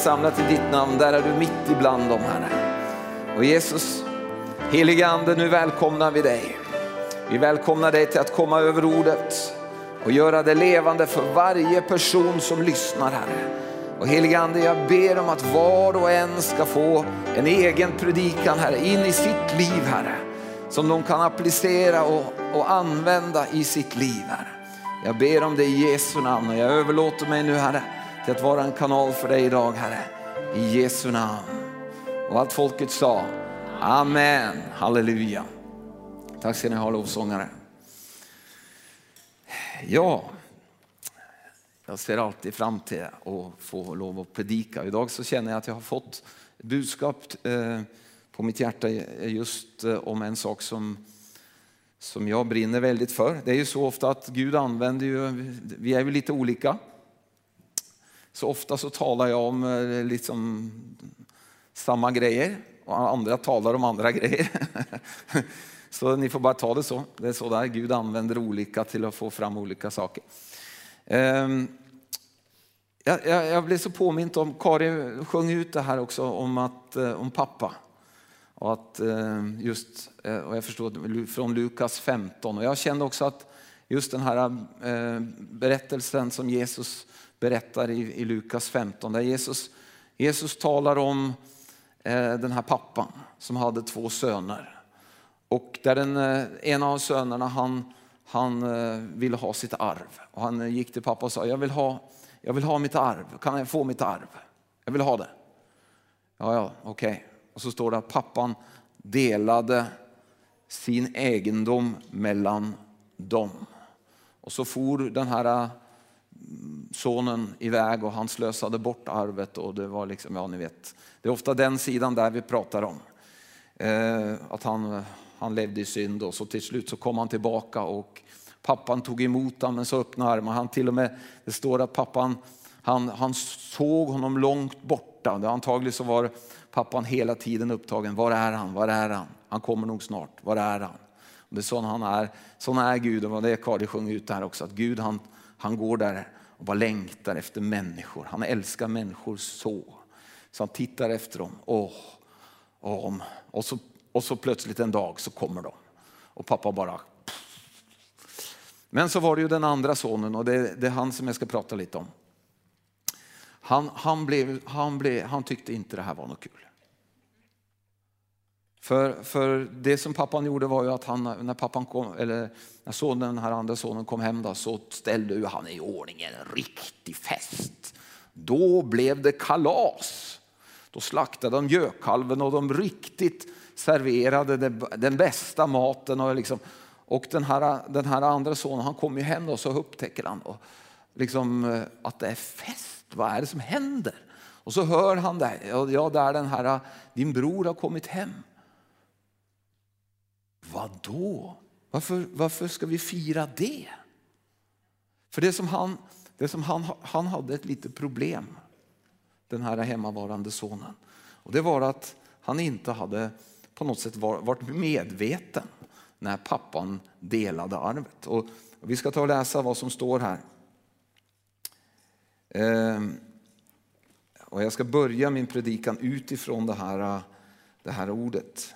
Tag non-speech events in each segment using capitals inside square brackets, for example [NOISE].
samlat i ditt namn, där är du mitt ibland dem Herre. Och Jesus, helige Ande, nu välkomnar vi dig. Vi välkomnar dig till att komma över ordet och göra det levande för varje person som lyssnar Herre. Och helige Ande, jag ber om att var och en ska få en egen predikan Herre, in i sitt liv Herre. Som de kan applicera och, och använda i sitt liv Herre. Jag ber om det i Jesu namn och jag överlåter mig nu Herre till att vara en kanal för dig idag Herre. I Jesu namn. Och allt folket sa Amen, halleluja. Tack ska ni ha lovsångare. Ja, jag ser alltid fram till att få lov att predika. Idag så känner jag att jag har fått budskap eh, på mitt hjärta just eh, om en sak som, som jag brinner väldigt för. Det är ju så ofta att Gud använder ju, vi är ju lite olika. Så ofta så talar jag om eh, liksom samma grejer och andra talar om andra [LAUGHS] grejer. Så ni får bara ta det så. Det är så där Gud använder olika till att få fram olika saker. Ehm, jag, jag, jag blev så påmint om, Karin sjöng ut det här också om, att, eh, om pappa. Och att eh, just, och jag förstår från Lukas 15. Och jag kände också att just den här berättelsen som Jesus berättar i, i Lukas 15, där Jesus, Jesus talar om eh, den här pappan som hade två söner. Och där den eh, ena av sönerna han, han eh, ville ha sitt arv. Och han gick till pappa och sa, jag vill ha jag vill ha mitt arv. Kan jag få mitt arv? Jag vill ha det. Ja, ja, okej. Okay. Och så står det att pappan delade sin egendom mellan dem. Och så for den här sonen iväg och han slösade bort arvet och det var liksom, ja ni vet, det är ofta den sidan där vi pratar om. Eh, att han, han levde i synd och så till slut så kom han tillbaka och Pappan tog emot honom med så öppna armar. Han till och med, det står att pappan han, han såg honom långt borta. Antagligen så var pappan hela tiden upptagen. Var är han? Var är han? Han kommer nog snart. Var är han? Och det är sån han är. Sån är Gud. Och det Kari sjöng ut här också. Att Gud han, han går där och bara längtar efter människor. Han älskar människor så. Så han tittar efter dem. Åh, åh. Och, så, och så plötsligt en dag så kommer de. Och pappa bara men så var det ju den andra sonen och det, det är han som jag ska prata lite om. Han, han, blev, han, blev, han tyckte inte det här var något kul. För, för det som pappan gjorde var ju att han, när, pappan kom, eller när sonen, den här andra sonen kom hem då, så ställde han i ordning en riktig fest. Då blev det kalas. Då slaktade de gökalven och de riktigt serverade den bästa maten. Och liksom, och den här, den här andra sonen han kommer hem och så upptäcker han då, liksom, eh, att det är fest. Vad är det som händer? Och så hör han det. Ja, det är den här, eh, din bror har kommit hem. Vad då? Varför, varför ska vi fira det? För det som han, det som han, han hade ett litet problem, den här hemmavarande sonen. Och det var att han inte hade på något sätt varit medveten när pappan delade arvet. Och vi ska ta och läsa vad som står här. Ehm, och jag ska börja min predikan utifrån det här, det här ordet.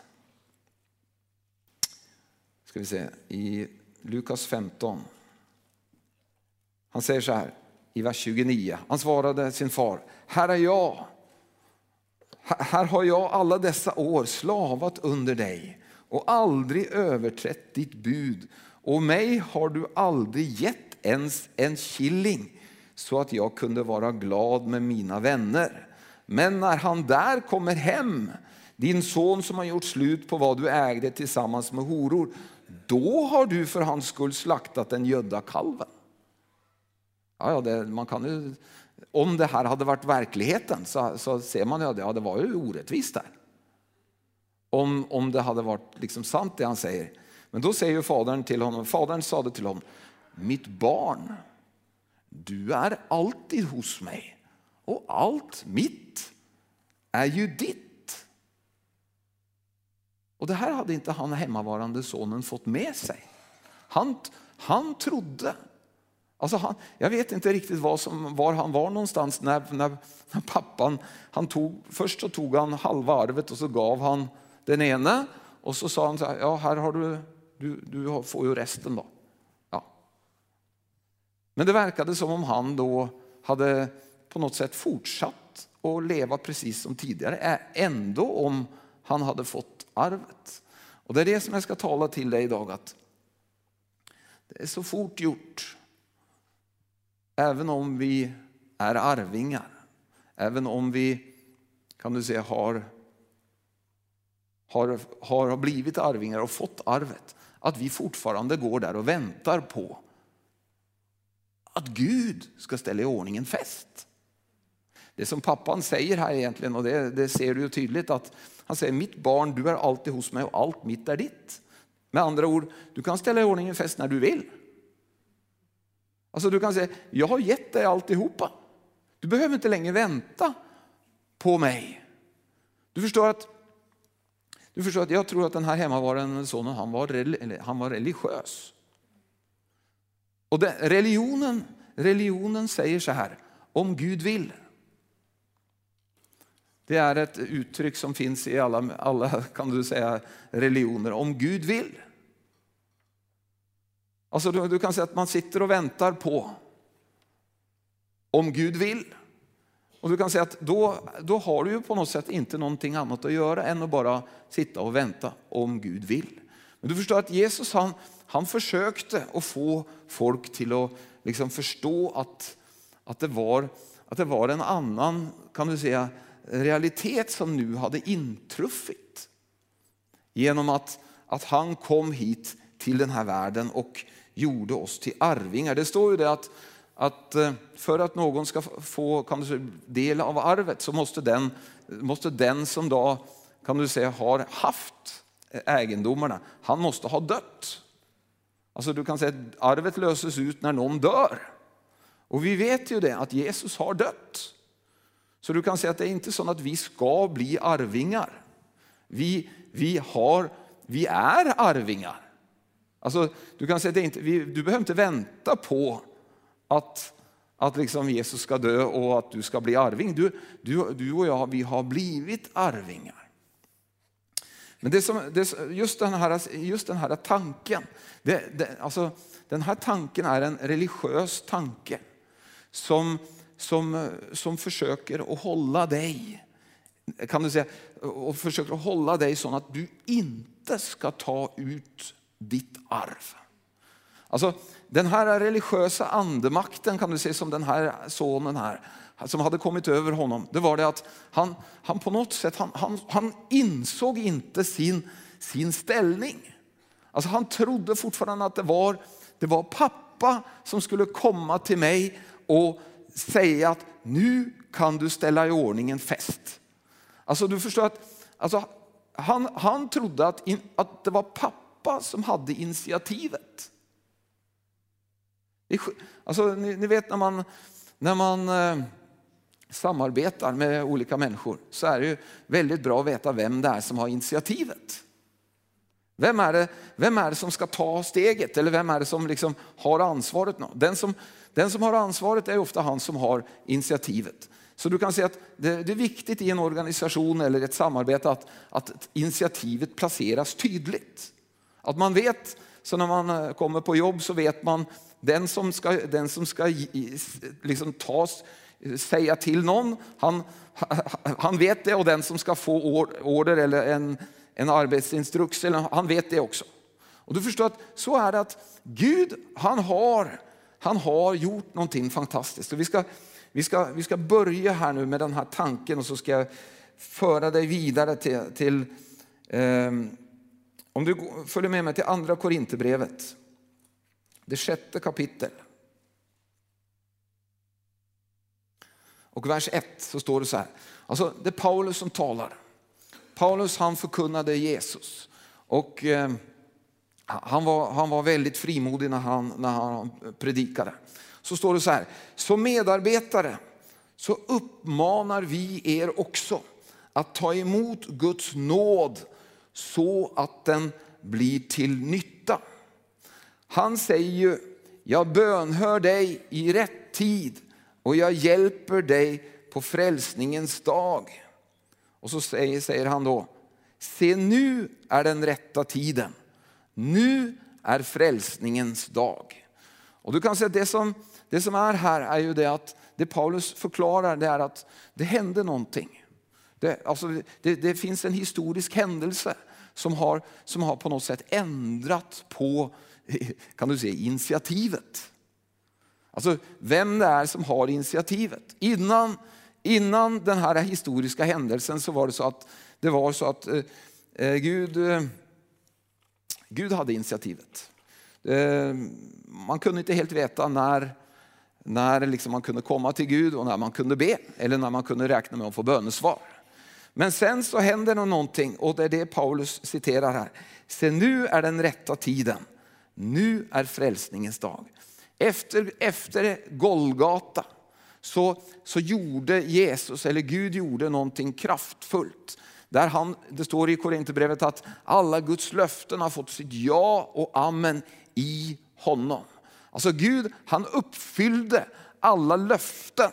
Ska vi se, I Lukas 15. Han säger så här i vers 29. Han svarade sin far, här är jag. Här har jag alla dessa år slavat under dig och aldrig överträtt ditt bud och mig har du aldrig gett ens en killing så att jag kunde vara glad med mina vänner. Men när han där kommer hem, din son som har gjort slut på vad du ägde tillsammans med horor, då har du för hans skull slaktat den gödda kalven. Ja, ja, det, man kan ju, om det här hade varit verkligheten så, så ser man ju att ja, det var ju orättvist där om, om det hade varit liksom sant det han säger. Men då säger fadern till honom, fadern sade till honom, mitt barn, du är alltid hos mig och allt mitt är ju ditt. Och det här hade inte han hemmavarande sonen fått med sig. Han, han trodde Alltså han, jag vet inte riktigt var, som, var han var någonstans när, när, när, pappan, han tog, först så tog han halva arvet och så gav han den ene och så sa han så här, ja här har du, du, du får ju resten då. Ja. Men det verkade som om han då hade på något sätt fortsatt att leva precis som tidigare, ändå om han hade fått arvet. Och det är det som jag ska tala till dig idag, att det är så fort gjort Även om vi är arvingar, även om vi kan du säga, har, har, har blivit arvingar och fått arvet, att vi fortfarande går där och väntar på att Gud ska ställa i ordning en fest. Det som pappan säger här egentligen, och det, det ser du ju tydligt, att han säger mitt barn, du är alltid hos mig och allt mitt är ditt. Med andra ord, du kan ställa i ordning en fest när du vill. Alltså du kan säga, jag har gett dig alltihopa. Du behöver inte längre vänta på mig. Du förstår att, du förstår att jag tror att den här hemmavarande sonen han var, han var religiös. Och det, religionen, religionen säger så här, om Gud vill. Det är ett uttryck som finns i alla, alla kan du säga, religioner. Om Gud vill. Alltså du, du kan säga att man sitter och väntar på om Gud vill. Och du kan säga att då, då har du ju på något sätt inte någonting annat att göra än att bara sitta och vänta om Gud vill. Men du förstår att Jesus han, han försökte att få folk till att liksom förstå att, att, det var, att det var en annan kan du säga, realitet som nu hade intruffit. Genom att, att han kom hit till den här världen och gjorde oss till arvingar. Det står ju det att, att eh, för att någon ska få kan du säga, del av arvet så måste den, måste den som då kan du säga har haft egendomarna, han måste ha dött. Alltså du kan säga att arvet löses ut när någon dör. Och vi vet ju det att Jesus har dött. Så du kan säga att det är inte så att vi ska bli arvingar. Vi, vi, har, vi är arvingar. Alltså, du kan säga det inte, du behöver inte vänta på att, att liksom Jesus ska dö och att du ska bli arving. Du, du, du och jag vi har blivit arvingar. Men det som, det, just, den här, just den här tanken, det, det, alltså, den här tanken är en religiös tanke som, som, som försöker att hålla dig kan du säga, och försöker hålla dig så att du inte ska ta ut ditt arv. Alltså, den här religiösa andemakten kan du se som den här sonen här som hade kommit över honom. Det var det att han, han på något sätt han, han, han insåg inte sin, sin ställning. Alltså han trodde fortfarande att det var, det var pappa som skulle komma till mig och säga att nu kan du ställa i ordning en fest. Alltså du förstår att alltså, han, han trodde att, in, att det var pappa som hade initiativet. Alltså, ni, ni vet när man, när man eh, samarbetar med olika människor så är det ju väldigt bra att veta vem det är som har initiativet. Vem är det, vem är det som ska ta steget eller vem är det som liksom har ansvaret? Den som, den som har ansvaret är ofta han som har initiativet. Så du kan säga att det, det är viktigt i en organisation eller ett samarbete att, att initiativet placeras tydligt. Att man vet, så när man eh, kommer på jobb så vet man den som ska, den som ska liksom tas, eh, säga till någon, han, [LAUGHS] han vet det och den som ska få order eller en, en arbetsinstruks, han vet det också. Och du förstår att så är det att Gud han har, han har gjort någonting fantastiskt. Och vi, ska, vi, ska, vi ska börja här nu med den här tanken och så ska jag föra dig vidare till, till eh, om du följer med mig till andra Korinthierbrevet, det sjätte kapitel. Och vers 1 så står det så här, alltså det är Paulus som talar. Paulus han förkunnade Jesus och eh, han, var, han var väldigt frimodig när han, när han predikade. Så står det så här, som medarbetare så uppmanar vi er också att ta emot Guds nåd så att den blir till nytta. Han säger ju, jag bönhör dig i rätt tid och jag hjälper dig på frälsningens dag. Och så säger, säger han då, se nu är den rätta tiden. Nu är frälsningens dag. Och du kan säga att det som, det som är här är ju det att det Paulus förklarar det är att det hände någonting. Det, alltså det, det finns en historisk händelse som har, som har på något sätt ändrat på [LAUGHS] kan du säga, initiativet. Alltså vem det är som har initiativet. Innan, innan den här historiska händelsen så var det så att, det var så att eh, eh Gud, eh, Gud hade initiativet. Ehm, man kunde inte helt veta när, när liksom man kunde komma till Gud och när man kunde be eller när man kunde räkna med att få bönesvar. Men sen så händer det någonting och det är det Paulus citerar här. Se nu är den rätta tiden. Nu är frälsningens dag. Efter, efter Golgata så, så gjorde Jesus, eller Gud gjorde någonting kraftfullt. Där han, det står i Korinthierbrevet att alla Guds löften har fått sitt ja och amen i honom. Alltså Gud han uppfyllde alla löften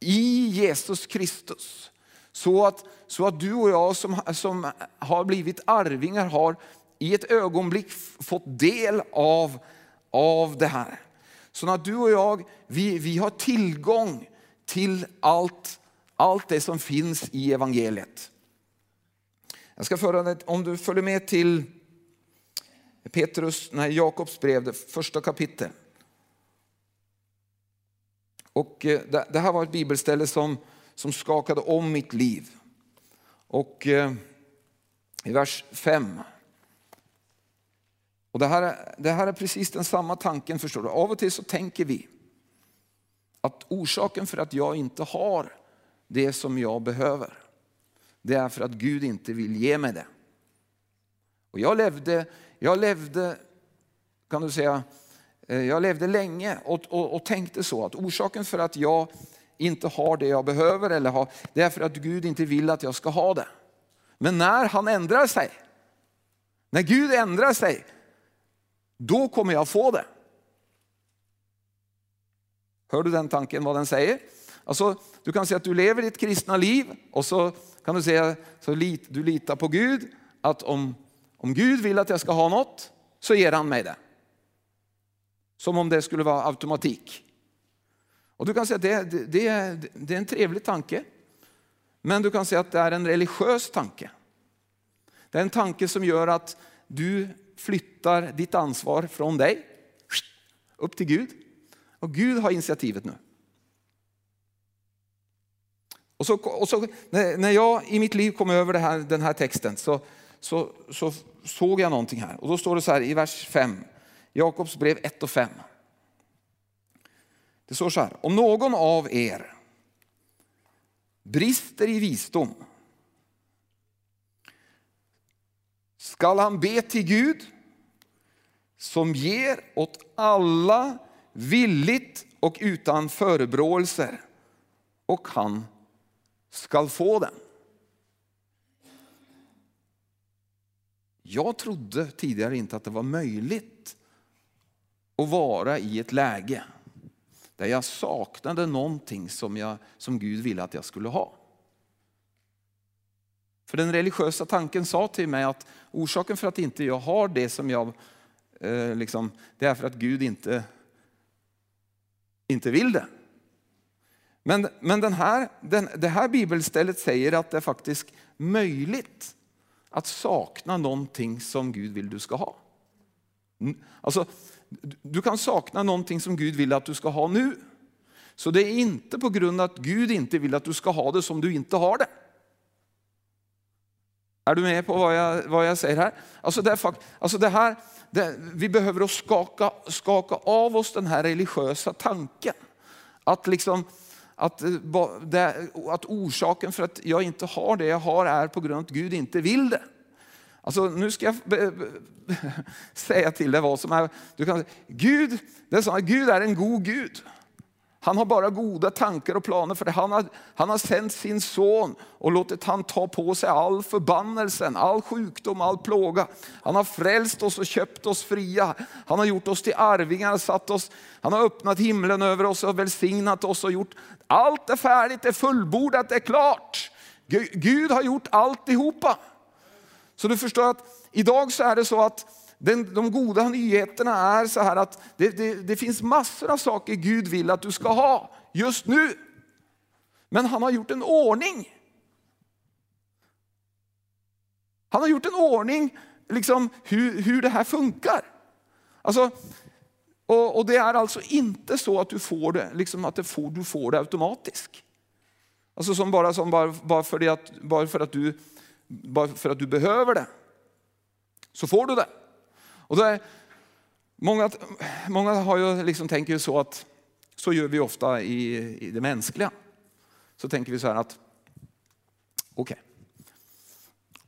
i Jesus Kristus. Så att, så att du och jag som, som har blivit arvingar har i ett ögonblick fått del av, av det här. Så att du och jag, vi, vi har tillgång till allt, allt det som finns i evangeliet. Jag ska föra dig, om du följer med till Petrus, nej, Jakobs brev, det första kapitlet. Och eh, det, det här var ett bibelställe som, som skakade om mitt liv. Och eh, i vers 5. Och det, här det här är precis den samma tanken förstår du. Av och till så tänker vi att orsaken för att jag inte har det som jag behöver, det är för att Gud inte vill ge mig det. Och jag levde, jag levde, kan du säga, eh, jag levde länge och, och, och tänkte så att orsaken för att jag inte har det jag behöver eller har, det är för att Gud inte vill att jag ska ha det. Men när han ändrar sig, när Gud ändrar sig, då kommer jag få det. Hör du den tanken, vad den säger? Alltså, du kan säga att du lever ditt kristna liv och så kan du säga så lit, du litar på Gud att om, om Gud vill att jag ska ha något så ger han mig det. Som om det skulle vara automatik. Och du kan säga att det, det, det, det är en trevlig tanke. Men du kan säga att det är en religiös tanke. Det är en tanke som gör att du flyttar ditt ansvar från dig upp till Gud. Och Gud har initiativet nu. Och så, och så, när jag i mitt liv kom över här, den här texten så, så, så, såg jag någonting här. Och då står det så här i vers 5, Jakobs brev 1 och 5. Det står så här, om någon av er brister i visdom skall han be till Gud som ger åt alla villigt och utan förebråelser och han skall få den. Jag trodde tidigare inte att det var möjligt att vara i ett läge där jag saknade någonting som, jag, som Gud ville att jag skulle ha. För den religiösa tanken sa till mig att orsaken för att inte jag har det som jag, eh, liksom, det är för att Gud inte, inte vill det. Men, men den här, den, det här bibelstället säger att det är faktiskt möjligt att sakna någonting som Gud vill du ska ha. Mm. Alltså, du kan sakna någonting som Gud vill att du ska ha nu. Så det är inte på grund av att Gud inte vill att du ska ha det som du inte har det. Är du med på vad jag, vad jag säger här? Alltså det, alltså det här det, vi behöver skaka, skaka av oss den här religiösa tanken. Att, liksom, att, eh, att orsaken för att jag inte har det jag har är på grund av att Gud inte vill det. Alltså, nu ska jag [LAUGHS] säga till dig vad som är... Du kan, Gud, det är så, Gud är en god Gud han har bara goda tankar och planer för det. Han har, han har sänt sin son och låtit han ta på sig all förbannelsen, all sjukdom, all plåga. Han har frälst oss och köpt oss fria. Han har gjort oss till arvingar, satt oss, han har öppnat himlen över oss och välsignat oss och gjort allt är färdigt, det är fullbordat, det är klart. Gud har gjort alltihopa. Så du förstår att idag så är det så att den, de goda nyheterna är så här att det, det, det finns massor av saker Gud vill att du ska ha just nu. Men han har gjort en ordning. Han har gjort en ordning liksom, hur, hur det här funkar. Alltså, och, och, det är alltså inte så att du får det, liksom att det får, du får det automatiskt. Alltså som bara, som bara, bara, för att, bara, för att du, bara för att du behöver det, så får du det. Och då är, många, många har ju liksom tänker ju så att så gör vi ofta i, i det mänskliga. Så tänker vi så här att okej, okay,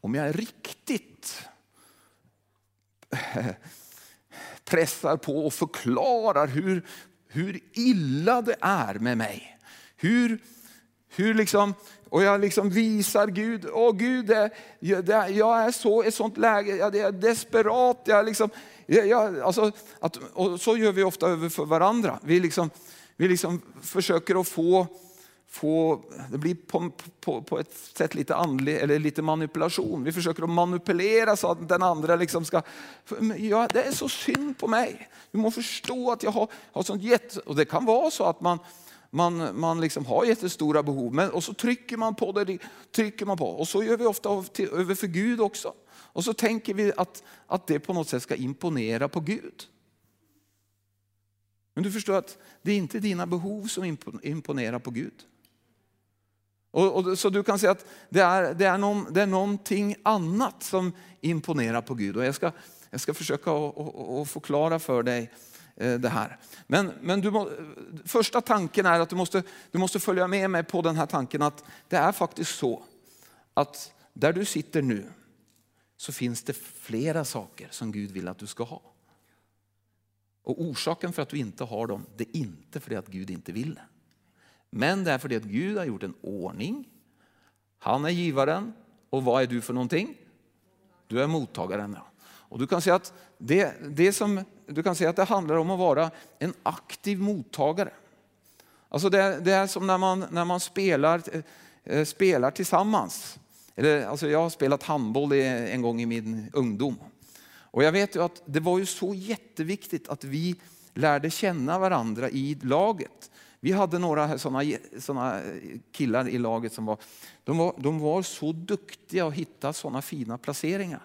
om jag är riktigt [LAUGHS] pressar på och förklarar hur, hur illa det är med mig. Hur, hur liksom, och jag liksom visar Gud, åh Gud, det, det, jag är så i ett sånt läge, jag är desperat. Jag liksom, jag, alltså, att, och så gör vi ofta över för varandra. Vi, liksom, vi liksom försöker att få, få det blir på, på, på ett sätt lite andlig, eller lite manipulation. Vi försöker att manipulera så att den andra liksom ska, ja, det är så synd på mig. Du måste förstå att jag har, har sånt jätte, och det kan vara så att man man, man liksom har jättestora behov men, och så trycker man på det, trycker man på. Och så gör vi ofta till, över för Gud också. Och så tänker vi att, att det på något sätt ska imponera på Gud. Men du förstår att det är inte dina behov som imponerar på Gud. Och, och, så du kan säga att det är, det, är någon, det är någonting annat som imponerar på Gud. Och jag ska, jag ska försöka att förklara för dig Eh, det här. Men, men du må, första tanken är att du måste, du måste följa med mig på den här tanken att det är faktiskt så att där du sitter nu så finns det flera saker som Gud vill att du ska ha. Och orsaken för att du inte har dem, det är inte för att Gud inte vill det. Men det är för att Gud har gjort en ordning. Han är givaren och vad är du för någonting? Du är mottagaren. Och du kan säga att det, det som du kan säga att det handlar om att vara en aktiv mottagare. Alltså det, det är som när man, när man spelar, eh, spelar tillsammans. Eller, alltså jag har spelat handboll en gång i min ungdom. Och jag vet ju att det var ju så jätteviktigt att vi lärde känna varandra i laget. Vi hade några sådana, sådana killar i laget som var de, var, de var så duktiga att hitta sådana fina placeringar.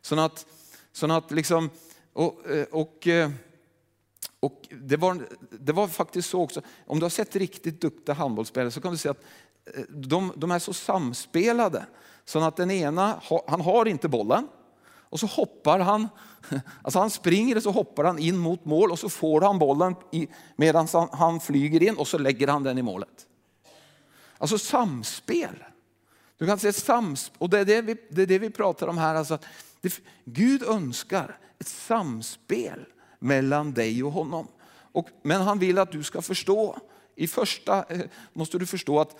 Så att, så att liksom, och, eh, och, eh, och det, var, det var faktiskt så också, om du har sett riktigt duktiga handbollsspelare så kan du se att eh, de, de är så samspelade. Så att den ena, han har inte bollen och så hoppar han, [LAUGHS] alltså han springer och så hoppar han in mot mål och så får han bollen medan han, han flyger in och så lägger han den i målet. Alltså samspel. Du kan se samspel, och det är det, vi, det är det vi pratar om här. Alltså det, Gud önskar ett samspel mellan dig och honom. Och, men han vill att du ska förstå, i första eh, måste du förstå att,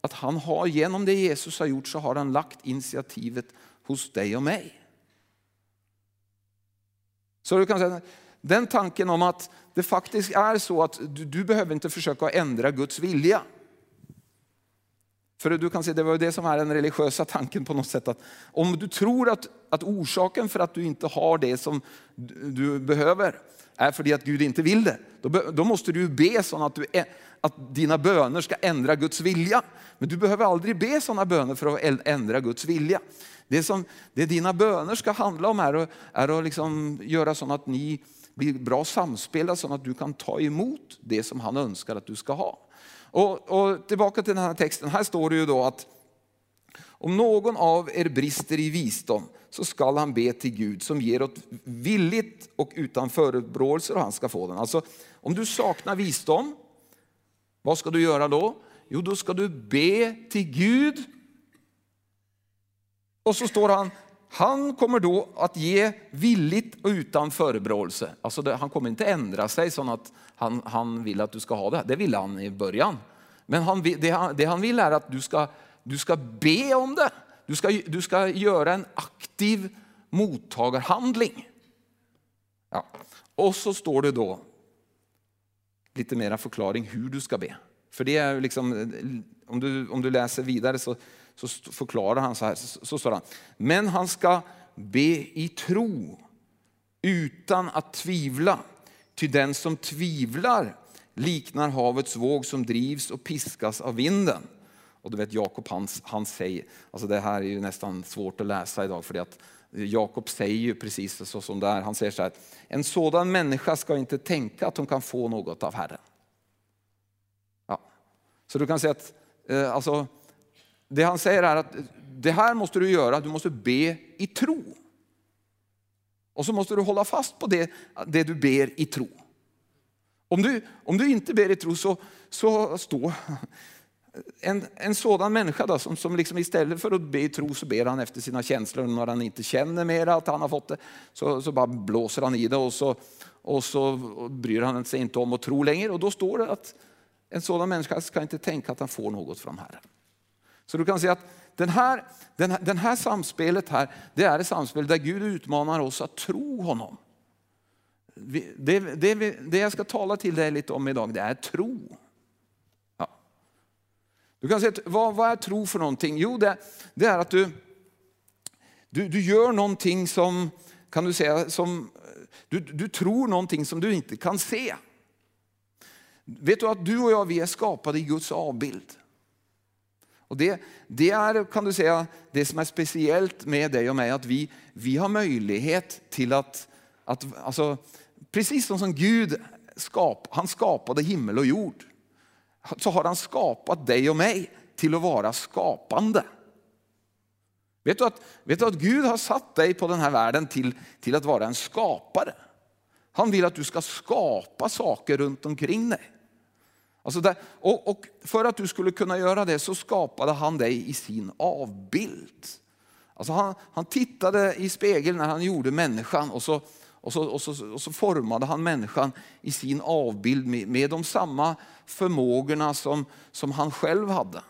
att han har, genom det Jesus har gjort så har han lagt initiativet hos dig och mig. Så du kan säga, den tanken om att det faktiskt är så att du, du behöver inte försöka ändra Guds vilja. För du kan se, det var det som är den religiösa tanken på något sätt. Att om du tror att, att orsaken för att du inte har det som du behöver är för att Gud inte vill det. Då, då måste du be så att, du, att dina böner ska ändra Guds vilja. Men du behöver aldrig be sådana böner för att ändra Guds vilja. Det som det dina böner ska handla om är att, är att liksom göra så att ni blir bra samspelade så att du kan ta emot det som han önskar att du ska ha. Och, och tillbaka till den här texten, här står det ju då att om någon av er brister i visdom så skall han be till Gud som ger åt villigt och utan förebråelser och han ska få den. Alltså om du saknar visdom, vad ska du göra då? Jo, då ska du be till Gud. Och så står han han kommer då att ge villigt och utan förebråelse. Alltså det, han kommer inte ändra sig så att han, han vill att du ska ha det. Det ville han i början. Men han, det, han, det han vill är att du ska, du ska be om det. Du ska, du ska göra en aktiv mottagarhandling. Ja. Och så står det då lite mera förklaring hur du ska be. För det är liksom, om du, om du läser vidare så, så förklarar han så här, så, så står han. Men han ska be i tro utan att tvivla. Ty den som tvivlar liknar havets våg som drivs och piskas av vinden. Och du vet Jakob han, han säger, alltså det här är ju nästan svårt att läsa idag för att Jakob säger ju precis så som det är. Han säger så här, en sådan människa ska inte tänka att hon kan få något av Herren. Ja. Så du kan säga att eh, alltså, det han säger är att det här måste du göra, du måste be i tro. Och så måste du hålla fast på det, det du ber i tro. Om du, om du inte ber i tro så, så står en, en sådan människa då, som, som liksom istället för att be i tro så ber han efter sina känslor. Och när han inte känner mer att han har fått det så, så bara blåser han i det och så, och så bryr han sig inte om att tro längre. Och då står det att en sådan människa ska inte tänka att han får något från Herren. Så du kan se att den här, den, här, den här samspelet här, det är ett samspel där Gud utmanar oss att tro honom. Det, det, det jag ska tala till dig lite om idag, det är tro. Ja. Du kan säga, vad, vad är tro för någonting? Jo, det, det är att du, du, du gör någonting som, kan du säga, som, du, du tror någonting som du inte kan se. Vet du att du och jag, vi är skapade i Guds avbild. Och det, det är kan du säga, det som är speciellt med dig och mig, att vi, vi har möjlighet till att, att alltså, precis som Gud skap, han skapade himmel och jord, så har han skapat dig och mig till att vara skapande. Vet du att, vet du att Gud har satt dig på den här världen till, till att vara en skapare? Han vill att du ska skapa saker runt omkring dig. Alltså där, och, och, för att du skulle kunna göra det så skapade han dig i sin avbild. Alltså han, han tittade i spegeln när han gjorde människan och så, och så, och så, och så formade han människan i sin avbild med, med de samma förmågorna som, som han själv hade.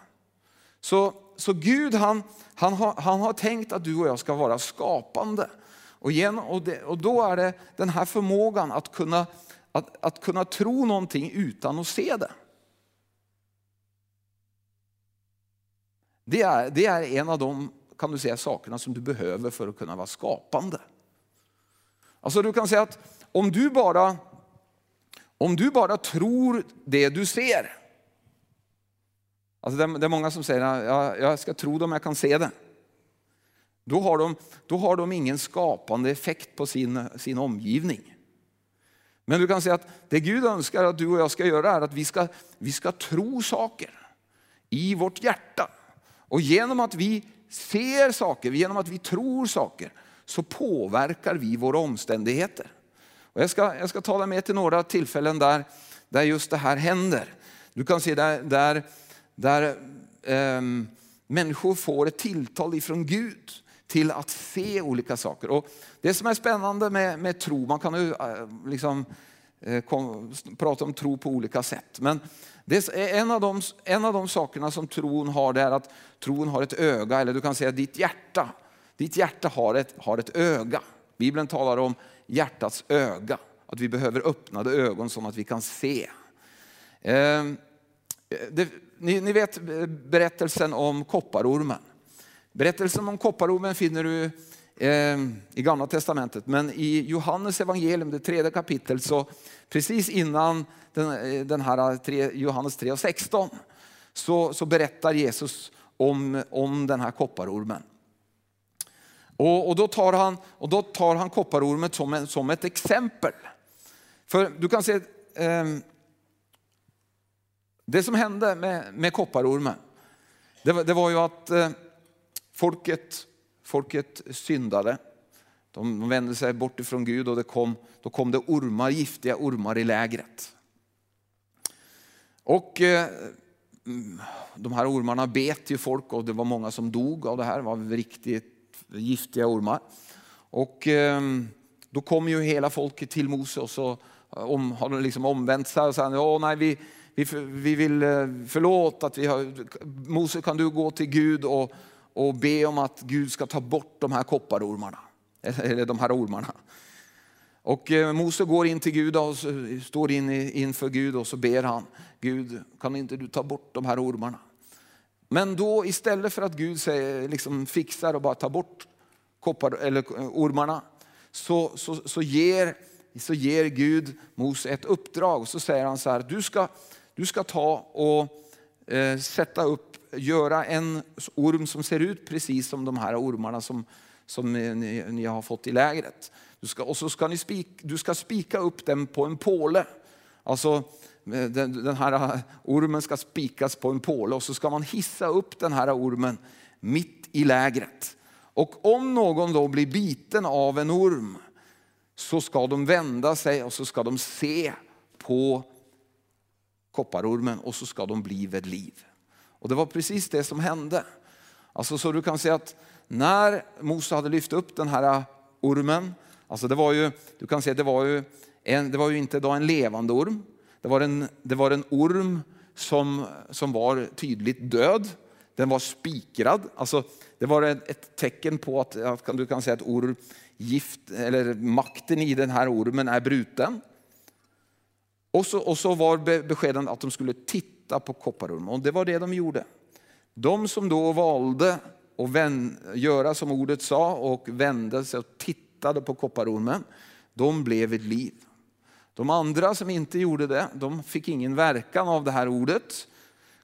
Så, så Gud han, han, har, han har tänkt att du och jag ska vara skapande. Och, igen, och, det, och då är det den här förmågan att kunna, att, att kunna tro någonting utan att se det. Det är, det är en av de kan du säga, sakerna som du behöver för att kunna vara skapande. Alltså du kan säga att om du bara, om du bara tror det du ser. Alltså det, är många som säger att jag ska tro det om jag kan se det. Då har de, då har de ingen skapande effekt på sin, sin omgivning. Men du kan säga att det Gud önskar att du och jag ska göra är att vi ska, vi ska tro saker i vårt hjärta. Och genom att vi ser saker, genom att vi tror saker, så påverkar vi våra omständigheter. Och jag, ska, jag ska tala med till några tillfällen där, där just det här händer. Du kan se där, där, där ähm, människor får ett tilltal ifrån Gud till att se olika saker. Och det som är spännande med, med tro, man kan ju eh, liksom, Eh, kom, prata om tro på olika sätt. Men det är eh, en, av de, en av de sakerna som tron har, det är att tron har ett öga, eller du kan säga ditt hjärta. Ditt hjärta har ett, har ett öga. Bibeln talar om hjärtats öga, att vi behöver öppnade ögon så att vi kan se. Ehm, eh, det, ni, ni, vet eh, berättelsen om kopparormen. Berättelsen om kopparormen finner du Ehm, i Gamla Testamentet, men i Johannes evangelium, det tredje kapitlet, så precis innan den, eh, den här tre, Johannes 3 och 16 så, så berättar Jesus om, om den här kopparormen. Och, och, då tar han, och då tar han kopparormen som, en, som ett exempel. För du kan se, eh, det som hände med, med kopparormen, det, det var ju att eh, folket, folket syndade. De vände sig bort ifrån Gud och det kom, då kom det ormar, giftiga ormar i lägret. Och eh, de här ormarna bet ju folk och det var många som dog av det här. Det var riktigt giftiga ormar. Och eh, då kom ju hela folket till Mose och så eh, om, har de liksom omvänt sig och sagt, Åh, nej, vi, vi, vi vill eh, förlåt att vi har, Mose kan du gå till Gud och, och be om att Gud ska ta bort de här kopparormarna, [LAUGHS] eller de här ormarna. Och eh, Mose går in till Gud och står in inför Gud och så ber han, Gud kan inte du ta bort de här ormarna? Men då istället för att Gud säger, liksom fixar och bara tar bort koppar, eller eh, ormarna, så, så, så, ger, så ger Gud Mose ett uppdrag. Så säger han så här, du ska, du ska ta och eh, sätta upp, göra en orm som ser ut precis som de här ormarna som, som ni, ni har fått i lägret. Du ska, och så ska ni spik, du ska spika upp den på en påle. Alltså eh, den, den här eh, ormen ska spikas på en påle och så ska man hissa upp den här ormen mitt i lägret. Och om någon då blir biten av en orm så ska de vända sig och så ska de se på kopparormen och så ska de bli vid liv. Och det var precis det som hände. Alltså så du kan se att när Mose hade lyft upp den här ormen, alltså det var ju, du kan säga det var ju, en, det var ju inte då en levande orm, det var en, det var en orm som, som var tydligt död. Den var spikrad, alltså det var ett, ett tecken på att, att du kan säga att orm, gift, eller makten i den här ormen är bruten. Och så, och så var beskeden att de skulle titta på kopparormen och det var det de gjorde. De som då valde att vän, göra som ordet sa och vände sig och tittade på kopparormen, de blev vid liv. De andra som inte gjorde det, de fick ingen verkan av det här ordet,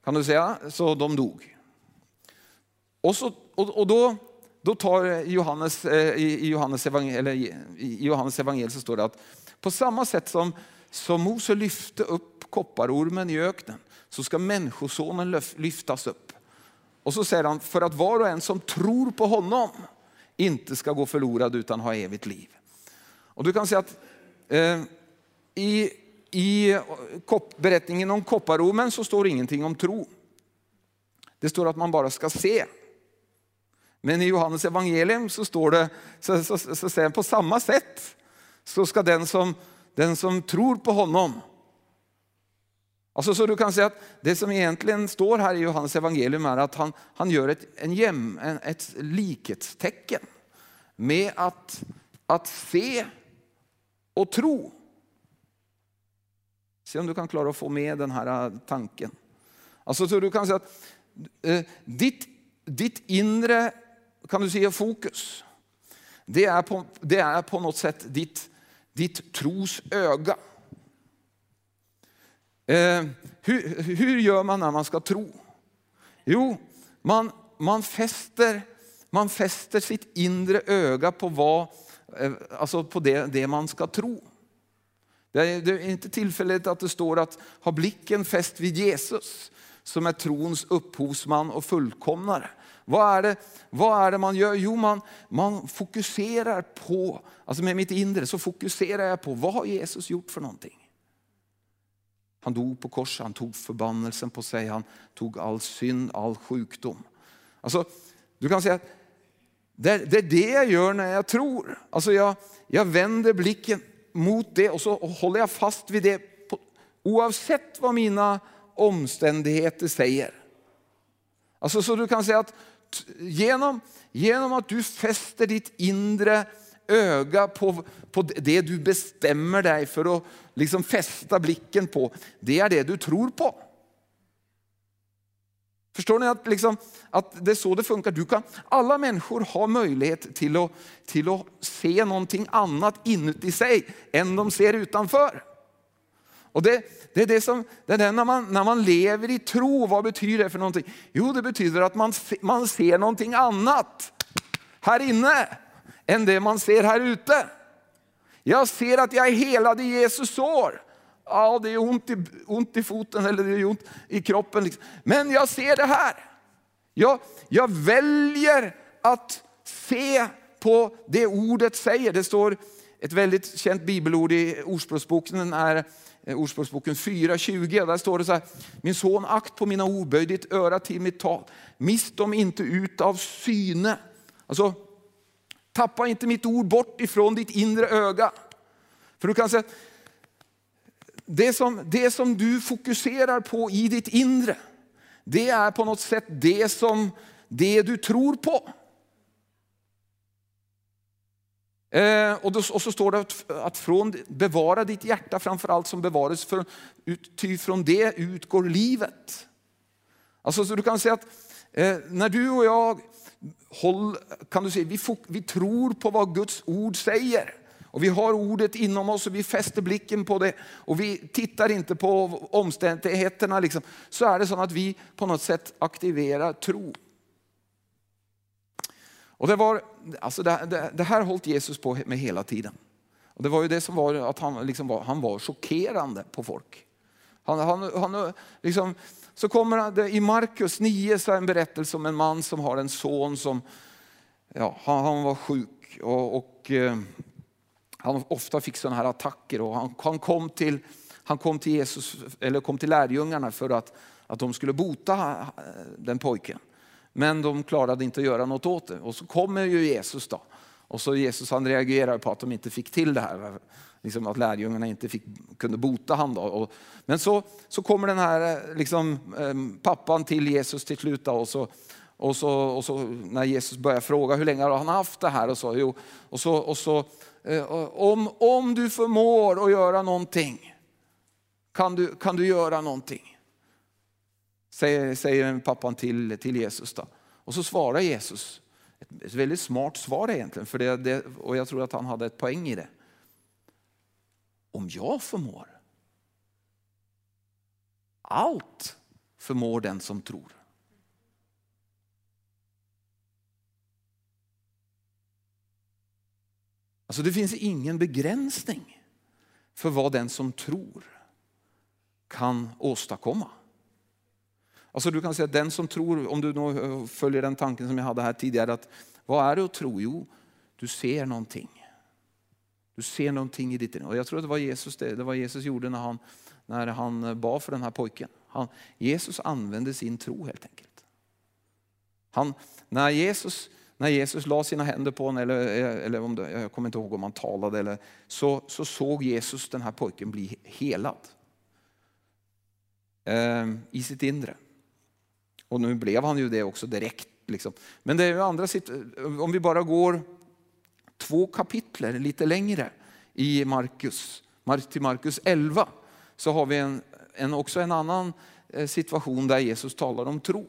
kan du säga, så de dog. Och, så, och, och då, då tar Johannes, eh, i, Johannes evangel, i Johannes evangelium så står det att på samma sätt som som Mose lyfte upp kopparormen i öknen så ska människosonen lyftas upp. Och så säger han, för att var och en som tror på honom inte ska gå förlorad utan ha evigt liv. Och du kan säga att eh, i, i kop, berättningen om kopparormen så står ingenting om tro. Det står att man bara ska se. Men i Johannes evangelium så står det, så, så, så, så säger på samma sätt så ska den som den som tror på honom. Alltså, så du kan säga att det som egentligen står här i Johannes evangelium är att han, han gör ett, en jäm, en, ett likhetstecken med att, att se och tro. Se om du kan klara att få med den här äh, tanken. Alltså, så du kan säga att eh, ditt, ditt inre kan du säga, fokus, det är, på, det är på något sätt ditt, ditt tros öga. Eh, hur, hur gör man när man ska tro? Jo, man, man, fäster, man fäster sitt inre öga på, vad, eh, alltså på det, det man ska tro. Det är, det är inte tillfälligt att det står att ha blicken fäst vid Jesus som är trons upphovsman och fullkomnare. Vad är det, vad är det man gör? Jo, man, man fokuserar på, alltså med mitt inre så fokuserar jag på vad har Jesus gjort för någonting? Han dog på korset, han tog förbannelsen på sig, han tog all synd, all sjukdom. Alltså, du kan säga att det, det är det jag gör när jag tror. Alltså jag, jag vänder blicken mot det och så håller jag fast vid det på, oavsett vad mina omständigheter säger. Alltså så du kan säga att genom, genom att du fäster ditt inre öga på, på det du bestämmer dig för att liksom fästa blicken på, det är det du tror på. Förstår ni att, liksom, att det är så det funkar? Du kan, alla människor har möjlighet till att, till att se någonting annat inuti sig än de ser utanför. Och det, det är det som, det är när, man, när man lever i tro, vad betyder det för någonting? Jo, det betyder att man, man ser någonting annat här inne än det man ser här ute. Jag ser att jag är helad i Jesus sår. Ja, det är ont i, ont i foten eller det är ont i kroppen. Liksom. Men jag ser det här. Jag, jag väljer att se på det ordet säger. Det står ett väldigt känt bibelord i Ordspråksboken är eh, Ordspråksboken 4.20. Där står det så här, min son akt på mina ord, böj ditt öra till mitt tal. Mist dem inte ut av syne. Alltså, Tappa inte mitt ord bort ifrån ditt inre öga. För du kan säga, det som, det som du fokuserar på i ditt inre, det är på något sätt det som det du tror på. Eh, och, då, och, så står det att, att från, bevara ditt hjärta framför allt som bevaras, för, ut, ty från det utgår livet. Alltså, så du kan säga att eh, när du och jag håll, kan du säga, vi, vi tror på vad Guds ord säger. Och vi har ordet inom oss och vi fäster blicken på det och vi tittar inte på omständigheterna. Liksom. Så är det så att vi på något sätt aktiverar tro. Och det, var, alltså det, det, det här hållit Jesus på med hela tiden. Och det var ju det som var att han, liksom var, han var chockerande på folk. Han, han, han, liksom, så kommer det, i Markus 9 så en berättelse om en man som har en son som ja, han, han var sjuk. Och, och eh, han ofta fick sådana här attacker och han, han, kom till, han kom till Jesus, eller kom till lärjungarna för att, att de skulle bota den pojken. Men de klarade inte att göra något åt det. Och så kommer ju Jesus då. Och så Jesus han reagerar på att de inte fick till det här. Liksom att lärjungarna inte fick, kunde bota honom. men så, så kommer den här eh, liksom, eh, pappan till Jesus till slut. Och så, och så, och så när Jesus börjar fråga hur länge har han haft det här? Och så, jo, och så, och så eh, om, om du förmår att göra någonting, kan du, kan du göra någonting? Säger, säger pappan till, till Jesus. Då. Och så svarar Jesus, ett, ett väldigt smart svar egentligen, för det, det, och jag tror att han hade ett poäng i det. Om jag förmår, allt förmår den som tror. Alltså det finns ingen begränsning för vad den som tror kan åstadkomma. Alltså du kan säga att den som tror, om du följer den tanken som jag hade här tidigare, att vad är det att tro? Jo, du ser någonting. Du ser någonting i ditt Och Jag tror att det var Jesus det, det var Jesus gjorde när han, när han bad för den här pojken. Han, Jesus använde sin tro helt enkelt. Han, när Jesus när Jesus la sina händer på honom, eller, eller om det, jag kommer inte ihåg om han talade, eller, så, så såg Jesus den här pojken bli helad. Eh, I sitt inre. Och nu blev han ju det också direkt. Liksom. Men det är ju andra om vi bara går två kapitler lite längre i Markus, till Markus 11, så har vi en, en, också en annan eh, situation där Jesus talar om tro.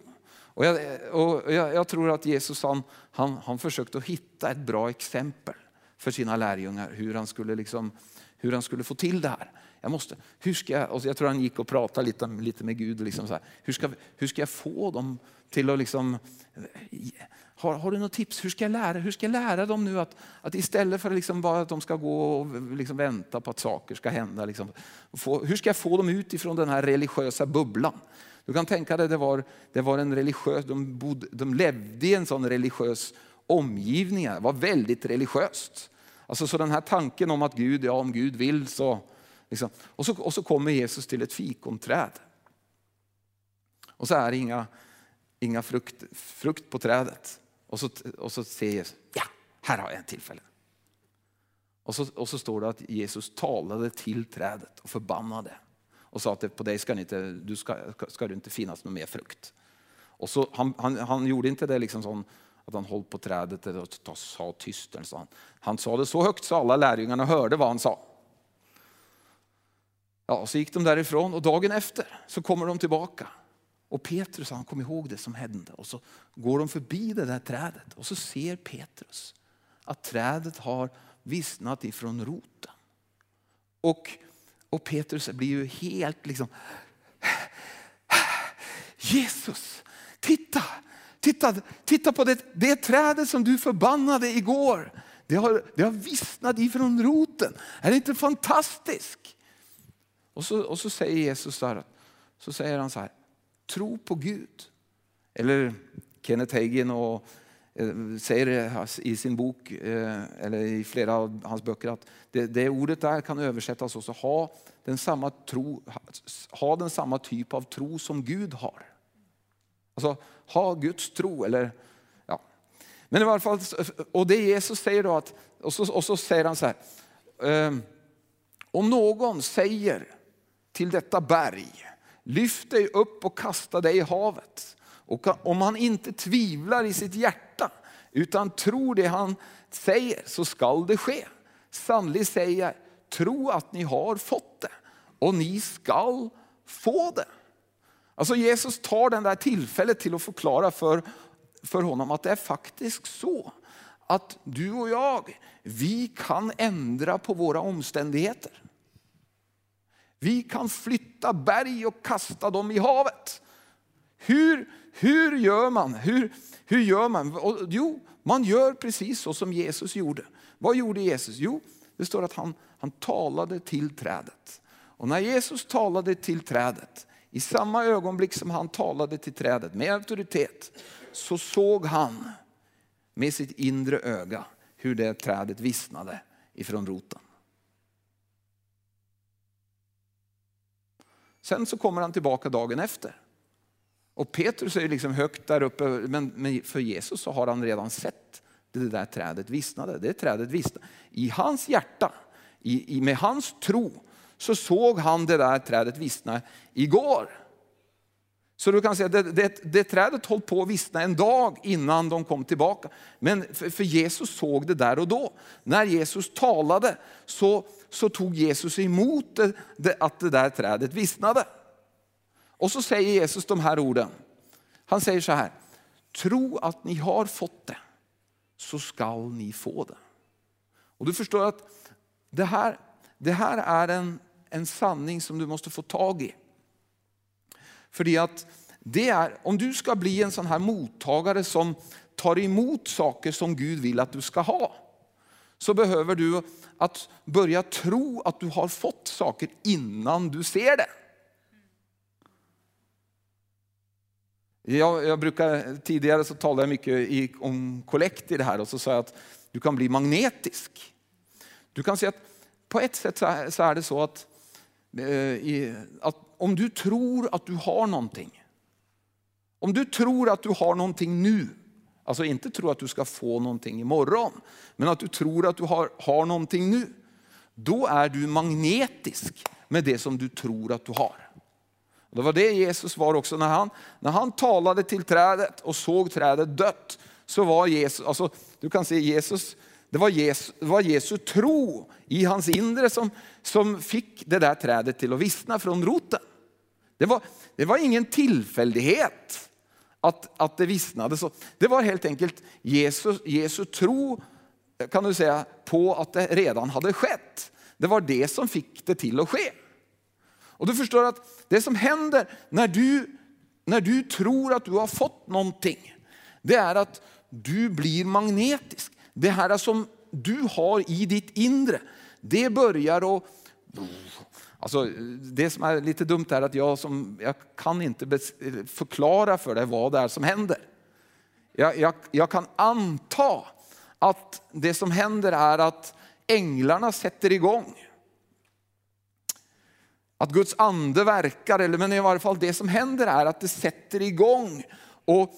Och jag, och jag, jag, tror att Jesus han, han, han försökte hitta ett bra exempel för sina lärjungar hur han skulle, liksom, hur han skulle få till det här. Jag, måste, hur ska jag, och jag tror han gick och pratade lite, lite med Gud. Liksom så här, hur, ska, hur ska jag få dem till att... Liksom, har, har du något tips? Hur ska jag lära, hur ska jag lära dem nu att, att istället för liksom bara att de ska gå och liksom vänta på att saker ska hända. Liksom, få, hur ska jag få dem ut ifrån den här religiösa bubblan? Du kan tänka dig, det var, det var en religiös, de, bodde, de levde i en sån religiös omgivning. Det var väldigt religiöst. Alltså, så den här tanken om att Gud, ja om Gud vill så. Liksom. Och, så och så kommer Jesus till ett fikonträd. Och så är det inga, inga frukt, frukt på trädet. Och så, och så ser Jesus, ja, här har jag ett tillfälle. Och så, och så står det att Jesus talade till trädet och förbannade och sa att på dig ska, inte, du ska, ska det inte finnas någon mer frukt. Och så, han, han, han gjorde inte det liksom sån, att han höll på trädet och sa tyst. Så han, han sa det så högt så alla lärjungarna hörde vad han sa. Ja, så gick de därifrån och dagen efter så kommer de tillbaka. Och Petrus han kom ihåg det som hände. Och så går de förbi det där trädet och så ser Petrus att trädet har vissnat ifrån roten. Och och Petrus blir ju helt liksom, Jesus, titta, titta, titta på det, det trädet som du förbannade igår. Det har, det har vissnat ifrån roten. Är det inte fantastiskt? Och så, och så säger Jesus så här, så säger han så här, tro på Gud. Eller Kenneth Hagin och eh, säger i sin bok, eh, eller i flera av hans böcker, att det, det ordet där kan översättas också ha den, samma tro, ha den samma typ av tro som Gud har. Alltså ha Guds tro. Eller, ja. Men i alla fall, och det Jesus säger då att, och så, och så säger han så här, eh, om någon säger till detta berg, lyft dig upp och kasta dig i havet. Och om han inte tvivlar i sitt hjärta utan tror det han säger så skall det ske. Sannolikt säger jag, tro att ni har fått det och ni skall få det. Alltså Jesus tar den där tillfället till att förklara för, för honom att det är faktiskt så att du och jag, vi kan ändra på våra omständigheter. Vi kan flytta berg och kasta dem i havet. Hur, hur gör man? Hur, hur gör man? Jo, man gör precis så som Jesus gjorde. Vad gjorde Jesus? Jo, det står att han, han talade till trädet. Och när Jesus talade till trädet, i samma ögonblick som han talade till trädet med auktoritet, så såg han med sitt inre öga hur det trädet vissnade ifrån roten. Sen så kommer han tillbaka dagen efter. Och Petrus är liksom högt där uppe, men för Jesus så har han redan sett det där trädet vissnade. Det trädet vissnade. I hans hjärta, i, i, med hans tro, så såg han det där trädet vissna igår. Så du kan säga det, det, det trädet höll på att vissna en dag innan de kom tillbaka. Men för, för, Jesus såg det där och då. När Jesus talade så, så tog Jesus emot det, det, att det där trädet vissnade. Och så säger Jesus de här orden. Han säger så här, tro att ni har fått det så skall ni få det. Och du förstår att det här, det här är en, en sanning som du måste få tag i. För att det är, om du ska bli en sån här mottagare som tar emot saker som Gud vill att du ska ha, så behöver du att börja tro att du har fått saker innan du ser det. Jag, jag brukar, tidigare så talade jag mycket i, om kollekt i det här och så sa jag att du kan bli magnetisk. Du kan säga att på ett sätt så är, så är det så att, eh, i, att om du tror att du har någonting, om du tror att du har någonting nu, alltså inte tro att du ska få någonting imorgon, men att du tror att du har, har någonting nu, då är du magnetisk med det som du tror att du har. Och det var det Jesus var också när han, när han talade till trädet och såg trädet dött. Så var Jesus, alltså, du kan se Jesus, det var Jesu, det var Jesu tro i hans inre som, som fick det där trädet till att vissna från roten. Det var, det var ingen tillfällighet att, att det vissnade. Så det var helt enkelt Jesus, Jesu tro kan du säga, på att det redan hade skett. Det var det som fick det till att ske. Och du förstår att det som händer när du, när du tror att du har fått någonting, det är att du blir magnetisk. Det här som du har i ditt inre, det börjar att Alltså, det som är lite dumt är att jag, som, jag kan inte förklara för dig vad det är som händer. Jag, jag, jag kan anta att det som händer är att änglarna sätter igång att Guds ande verkar, eller men i varje fall det som händer är att det sätter igång. Och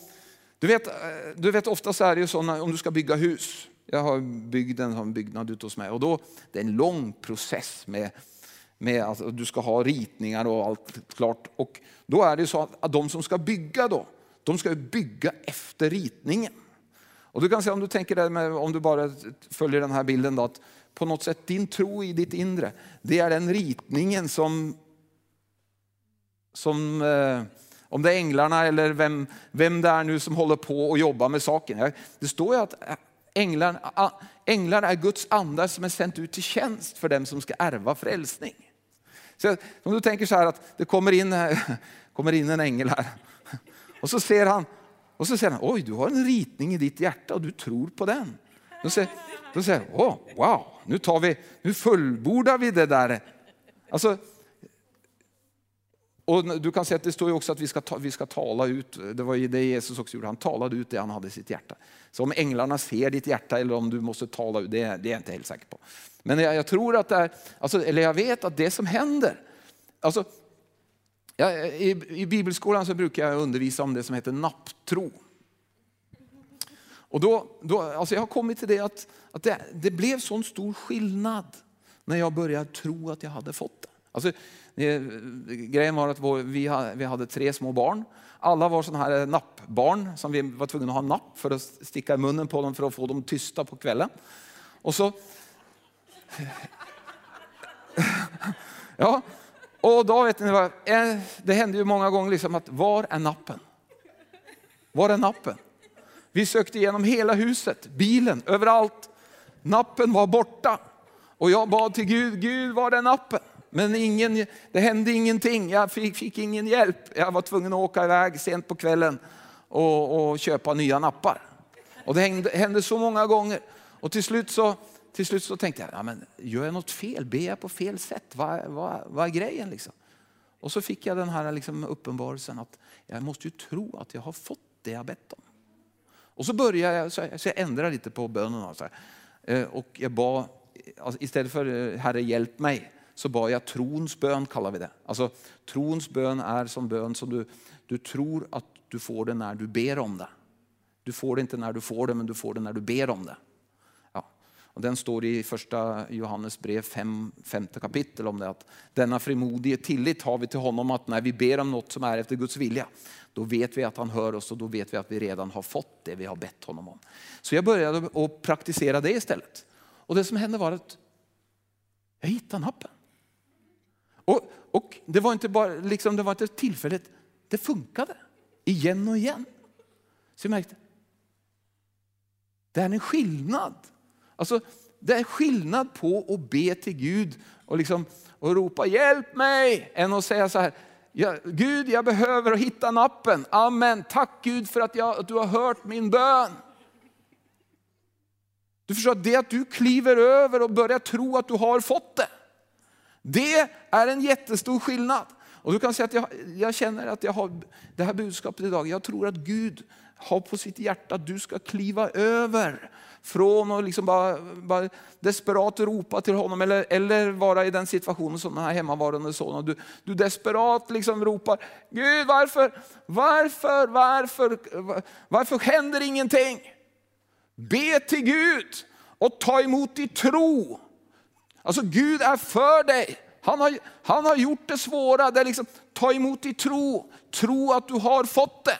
du vet, eh, du vet ofta så är det ju så när, om du ska bygga hus. Jag har byggt en sån byggnad ute hos mig och då, det är en lång process med, med att alltså, du ska ha ritningar och allt klart. Och då är det så att de som ska bygga då, de ska bygga efter ritningen. Och du kan säga om du tänker det med, om du bara följer den här bilden då, att på något sätt din tro i ditt inre, det är den ritningen som, som eh, om det är änglarna eller vem, vem det är nu som håller på och jobbar med saken. Det står ju att änglarna, änglarna är Guds andar som är sänt ut till tjänst för dem som ska ärva frälsning. Så om du tänker så här att det kommer in, [LAUGHS] kommer in en ängel här [LAUGHS] och så ser han, och så säger han, oj du har en ritning i ditt hjärta och du tror på den. Då säger, då säger oh, wow, nu, tar vi, nu fullbordar vi det där. Alltså, och du kan säga att det står ju också att vi ska, ta, vi ska tala ut, det var ju det Jesus också gjorde, han talade ut det han hade i sitt hjärta. Så om änglarna ser ditt hjärta eller om du måste tala ut, det, det är jag inte helt säker på. Men jag, jag tror att det är, alltså, eller jag vet att det som händer, alltså, jag, i, i bibelskolan så brukar jag undervisa om det som heter napptro. Och då, då, alltså jag har kommit till det att, att det, det blev sån stor skillnad när jag började tro att jag hade fått det. Alltså, det, eh, grejen var att vi hade, vi hade tre små barn. Alla var sådana här eh, nappbarn som vi var tvungna att ha napp för att sticka i munnen på dem för att få dem tysta på kvällen. Och så... [LAUGHS] ja, och då vet ni vad, eh, det hände ju många gånger liksom att var är nappen? Var är nappen? Vi sökte igenom hela huset, bilen, överallt. Nappen var borta. Och jag bad till Gud, Gud var är nappen? Men ingen, det hände ingenting, jag fick, fick, ingen hjälp. Jag var tvungen att åka iväg sent på kvällen och, och köpa nya nappar. Och det hände, hände, så många gånger. Och till slut så, till slut så tänkte jag, ja, men gör jag något fel? Ber jag på fel sätt? Vad, vad, vad är grejen? Liksom? Och så fick jag den här liksom uppenbarelsen att jag måste ju tro att jag har fått det jag bett om. Och så började jag, så jag ändrade lite på bönen. Och, så här. Eh, och jag bad, alltså istället för eh, Herre hjälp mig, så bad jag trons bön, kallar vi det. Alltså trons bön är som bön som du, du tror att du får det när du ber om det. Du får det inte när du får det, men du får det när du ber om det. Ja. Och den står i första Johannes brev 5, femte kapitel om det. Att denna frimodige tillit har vi till honom att när vi ber om något som är efter Guds vilja, då vet vi att han hör oss och då vet vi att vi redan har fått det vi har bett honom om. Så jag började att praktisera det istället. Och det som hände var att jag hittade nappen. Och, och det var inte bara liksom, det var inte tillfälligt, det funkade igen och igen. Så jag märkte, det är en skillnad. Alltså, det är skillnad på att be till Gud och, liksom, och ropa hjälp mig, än att säga så här, ja, Gud jag behöver hitta nappen. Amen, tack Gud för att, jag, att du har hört min bön. Du förstår det att du kliver över och börjar tro att du har fått det. Det är en jättestor skillnad. Och du kan säga att jag, jag, känner att jag har det här budskapet idag. Jag tror att Gud har på sitt hjärta att du ska kliva över från att liksom bara, bara desperat ropa till honom eller, eller vara i den situationen som den här hemmavarande sonen. Du, du desperat liksom ropar, Gud varför, varför, varför, varför händer ingenting? Be till Gud och ta emot i tro. Alltså Gud är för dig. Han har, han har gjort det svåra, det är liksom, ta emot i tro, tro att du har fått det.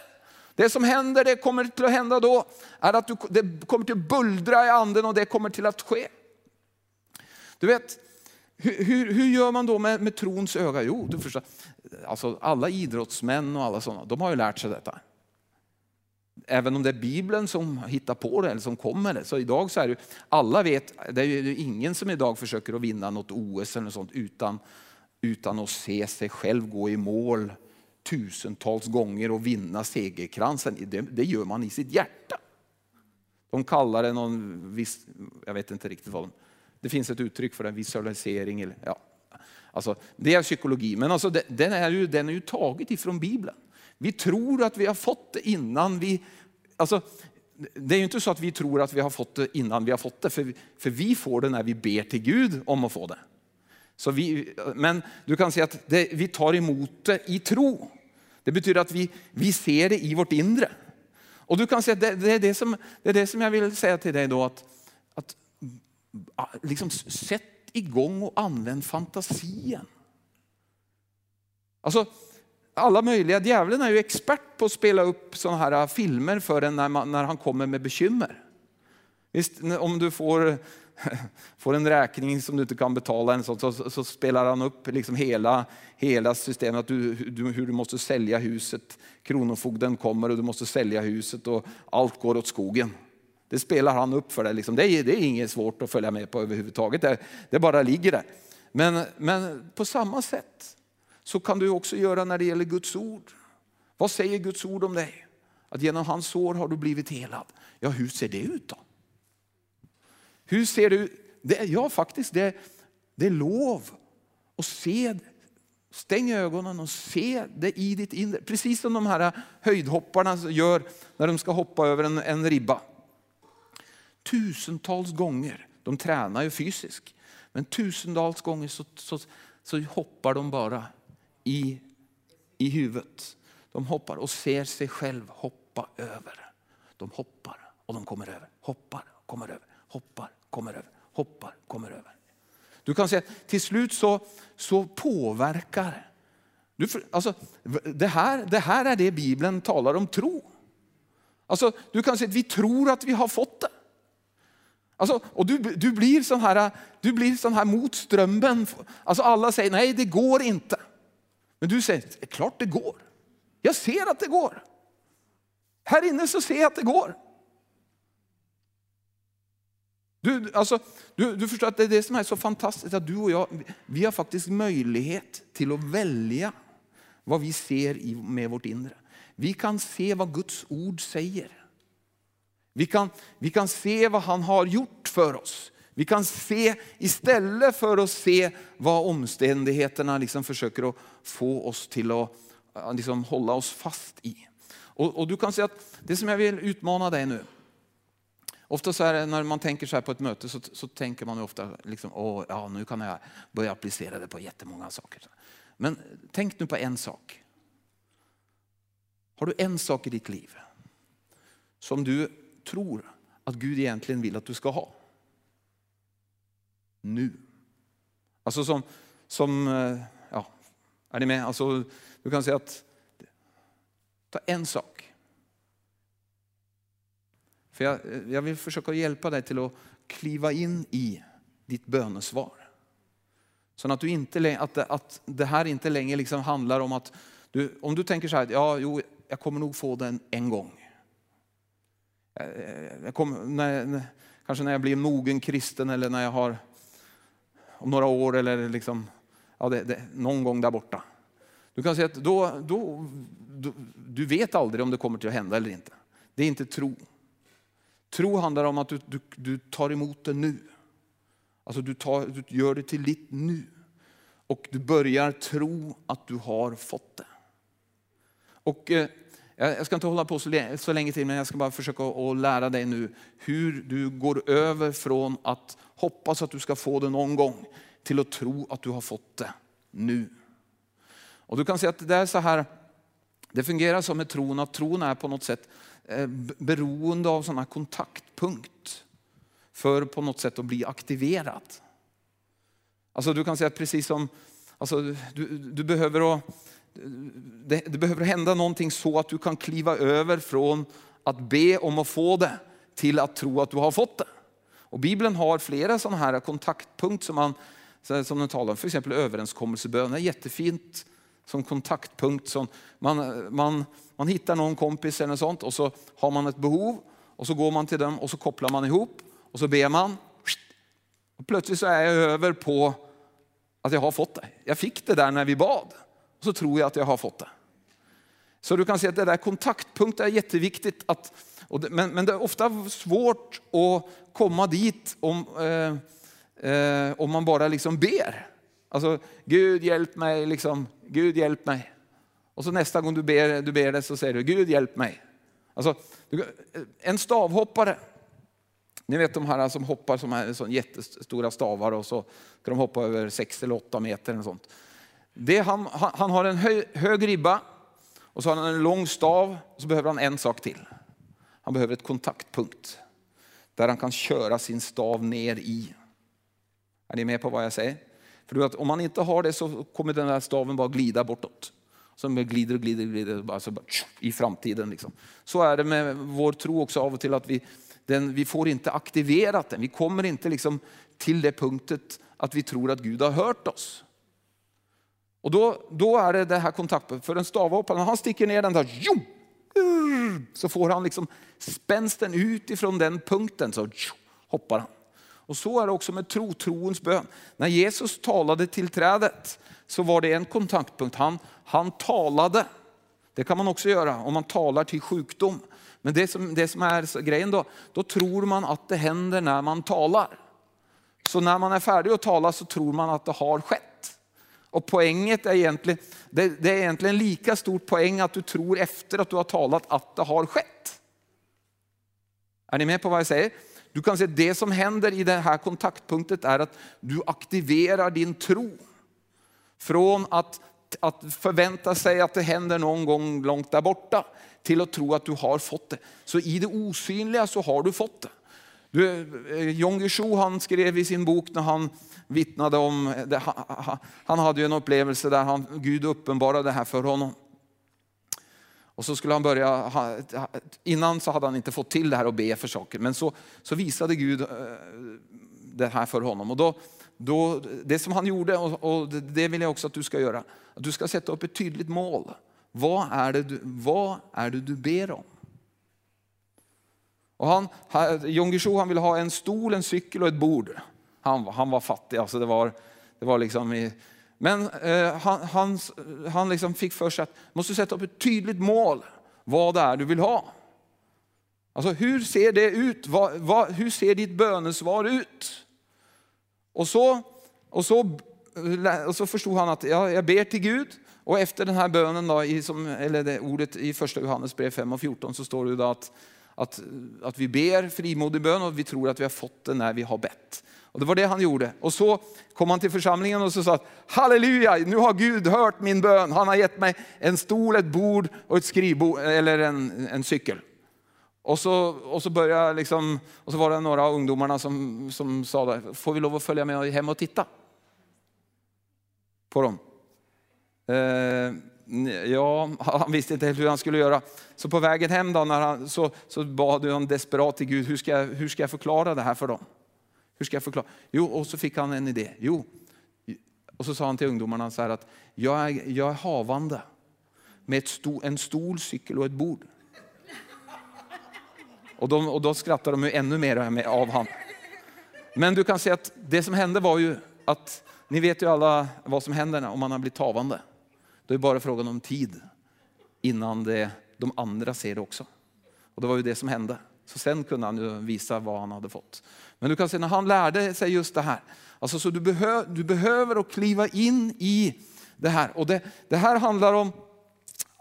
Det som händer, det kommer till att hända då, är att du, det kommer till att bullra i anden och det kommer till att ske. Du vet, hur, hur, hur gör man då med, med trons öga? Jo, du förstår, alltså alla idrottsmän och alla sådana, de har ju lärt sig detta även om det är Bibeln som hittar på det eller som kommer det. Så idag så är det, alla vet, det är ju ingen som idag försöker att vinna något OS eller något sånt utan, utan att se sig själv gå i mål tusentals gånger och vinna segerkransen. Det, det gör man i sitt hjärta. De kallar det någon viss, jag vet inte riktigt vad de, det finns ett uttryck för det, visualisering. Eller, ja. alltså, det är psykologi, men alltså, den, är ju, den är ju taget ifrån Bibeln. Vi tror att vi har fått det innan vi... Alltså, det är ju inte så att vi tror att vi har fått det innan vi har fått det, för, för vi får det när vi ber till Gud om att få det. Så vi, men du kan säga att det, vi tar emot det i tro. Det betyder att vi, vi ser det i vårt inre. Och du kan säga att det, det, är det, som, det är det som jag vill säga till dig då, att, att liksom sätt igång och använd fantasien. Alltså, alla möjliga. Djävulen är ju expert på att spela upp sådana här äh, filmer för en när, man, när han kommer med bekymmer. Visst, om du får, [LAUGHS] får en räkning som du inte kan betala en så, så, så spelar han upp liksom hela, hela systemet, att du, du, hur du måste sälja huset. Kronofogden kommer och du måste sälja huset och allt går åt skogen. Det spelar han upp för dig. Liksom. Det, är, det är inget svårt att följa med på överhuvudtaget. Det, det bara ligger där. Men, men på samma sätt så kan du också göra när det gäller Guds ord. Vad säger Guds ord om dig? Att genom hans sår har du blivit helad. Ja, hur ser det ut då? Hur ser du? Det, ja, faktiskt, det, det är lov att se. Stäng ögonen och se det i ditt inre. Precis som de här höjdhopparna gör när de ska hoppa över en, en ribba. Tusentals gånger, de tränar ju fysiskt, men tusentals gånger så, så, så hoppar de bara i, i huvudet. De hoppar och ser sig själv hoppa över. De hoppar och de kommer över. Hoppar, kommer över, hoppar, kommer över, hoppar, kommer över. Du kan säga att till slut så, så påverkar du, alltså, det, här, det här är det Bibeln talar om tro. Alltså, du kan säga att vi tror att vi har fått det. Alltså, och du, du, blir sån här, du blir sån här mot strömmen. Alltså alla säger nej det går inte. Men du säger, det är klart det går. Jag ser att det går. Här inne så ser jag att det går. Du, alltså, du, du förstår att det är det som är så fantastiskt att du och jag, vi har faktiskt möjlighet till att välja vad vi ser med vårt inre. Vi kan se vad Guds ord säger. Vi kan, vi kan se vad han har gjort för oss. Vi kan se istället för att se vad omständigheterna liksom försöker att få oss till att liksom hålla oss fast i. Och, och, du kan säga att det som jag vill utmana dig nu. Ofta så är när man tänker så här på ett möte så, så tänker man ofta liksom, Åh, ja, nu kan jag börja applicera det på jättemånga saker. Men tänk nu på en sak. Har du en sak i ditt liv som du tror att Gud egentligen vill att du ska ha? Nu. Alltså som, som eh, ja, är ni med? Alltså, du kan säga att, ta en sak. För jag, jag vill försöka hjälpa dig till att kliva in i ditt bönesvar. Så att, du inte, att, det, att det här inte längre liksom handlar om att, du, om du tänker så här, ja, jo, jag kommer nog få den en gång. Eh, eh, jag kommer, när, kanske när jag blir mogen kristen eller när jag har om några år eller liksom, ja, det, det, någon gång där borta. Du kan säga att då, då, då, du vet aldrig om det kommer till att hända eller inte. Det är inte tro. Tro handlar om att du, du, du tar emot det nu. Alltså du, tar, du gör det till ditt nu. Och du börjar tro att du har fått det. Och eh, jag ska inte hålla på så länge till, men jag ska bara försöka att lära dig nu hur du går över från att hoppas att du ska få det någon gång till att tro att du har fått det nu. Och du kan säga att det är så här, det fungerar som med tron, att tron är på något sätt eh, beroende av sådana kontaktpunkt för på något sätt att bli aktiverad. Alltså du kan säga att precis som, alltså du, du behöver att det, det, behöver hända någonting så att du kan kliva över från att be om att få det till att tro att du har fått det. Och Bibeln har flera sådana här kontaktpunkter som, man, som den talar om. För exempel överenskommelsebön är jättefint som kontaktpunkt. Som man, man, man hittar någon kompis eller sånt och så har man ett behov och så går man till dem och så kopplar man ihop och så ber man. Och plötsligt så är jag över på att jag har fått det. Jag fick det där när vi bad så tror jag att jag har fått det. Så du kan se att det där kontaktpunkten är jätteviktigt. Att, det, men, men, det är ofta svårt att komma dit om, eh, eh, om man bara liksom ber. Alltså, Gud hjälp mig, liksom, Gud hjälp mig. Och så nästa gång du ber, du ber det så säger du Gud hjälp mig. Alltså, eh, en stavhoppare, ni vet de här som hoppar som är jättestora stavar och så ska de hoppa över sex eller åtta meter. Och sånt. Det han, han har en hö, hög ribba och så har han en lång stav och så behöver han en sak till. Han behöver ett kontaktpunkt där han kan köra sin stav ner i. Är ni med på vad jag säger? För du vet, om man inte har det så kommer den här staven bara glida bortåt. Som glider och glider och glider alltså bara, i framtiden. Liksom. Så är det med vår tro också av och till att vi, den, vi får inte aktiverat den. Vi kommer inte liksom till det punktet att vi tror att Gud har hört oss. Och då, då är det det här kontaktbehovet. För en stavhoppare, när han sticker ner den där, så får han liksom spänsten utifrån den punkten. Så hoppar han. Och så är det också med tro, troens bön. När Jesus talade till trädet så var det en kontaktpunkt. Han, han talade. Det kan man också göra om man talar till sjukdom. Men det som, det som är grejen då, då tror man att det händer när man talar. Så när man är färdig att tala så tror man att det har skett. Och poänget är egentligen, det, det är egentligen lika stor poäng att du tror efter att du har talat att det har skett. Är ni med på vad jag säger? Du kan se det som händer i det här kontaktpunktet är att du aktiverar din tro. Från att att förvänta sig att det händer någon gång långt där borta till att tro att du har fått det. Så i det osynliga så har du fått det. Du, eh, Jong Jon han skrev i sin bok när han vittnade om, det, han hade ju en upplevelse där han, Gud uppenbarade det här för honom. Och så skulle han börja, innan så hade han inte fått till det här att be för saker, men så, så visade Gud eh, det här för honom. Och då, då, det som han gjorde, och det vill jag också att du ska göra, att du ska sätta upp ett tydligt mål. Vad är det du, vad är det du ber om? Och han, John Guillou han ville ha en stol, en cykel och ett bord. Han, han var fattig, alltså det var, det var liksom i, men eh, han, han, han liksom fick för sig att måste sätta upp ett tydligt mål vad det är du vill ha. Alltså hur ser det ut? Va, va, hur ser ditt bönesvar ut? Och så, och så, och så förstod han att ja, jag ber till Gud och efter den här bönen, då, i, som, eller det ordet i första Johannes brev 5 och 14 så står det att, att, att vi ber frimodig bön och vi tror att vi har fått det när vi har bett. Och det var det han gjorde. Och så kom han till församlingen och så sa att halleluja, nu har Gud hört min bön. Han har gett mig en stol, ett bord och ett skrivbord eller en, en cykel. Och så, och så började liksom, och så var det några av ungdomarna som, som sa, får vi lov att följa med hem och titta? På dem. Eh, ja, han visste inte hur han skulle göra. Så på vägen hem då, när han, så, så bad han desperat till Gud, hur ska, jag, hur ska jag förklara det här för dem? Hur ska jag förklara? Jo, och så fick han en idé. Jo, och så sa han till ungdomarna så här att jag är, jag är havande med ett sto, en stol, cykel och ett bord. Och, de, och då skrattade de ännu mer av han. Men du kan se att det som hände var ju att, ni vet ju alla vad som händer om man har blivit havande. Då är det bara frågan om tid innan det, de andra ser det också. Och det var ju det som hände. Så sen kunde han ju visa vad han hade fått. Men du kan se när han lärde sig just det här. Alltså så du, behö, du behöver att kliva in i det här. Och det, det här handlar om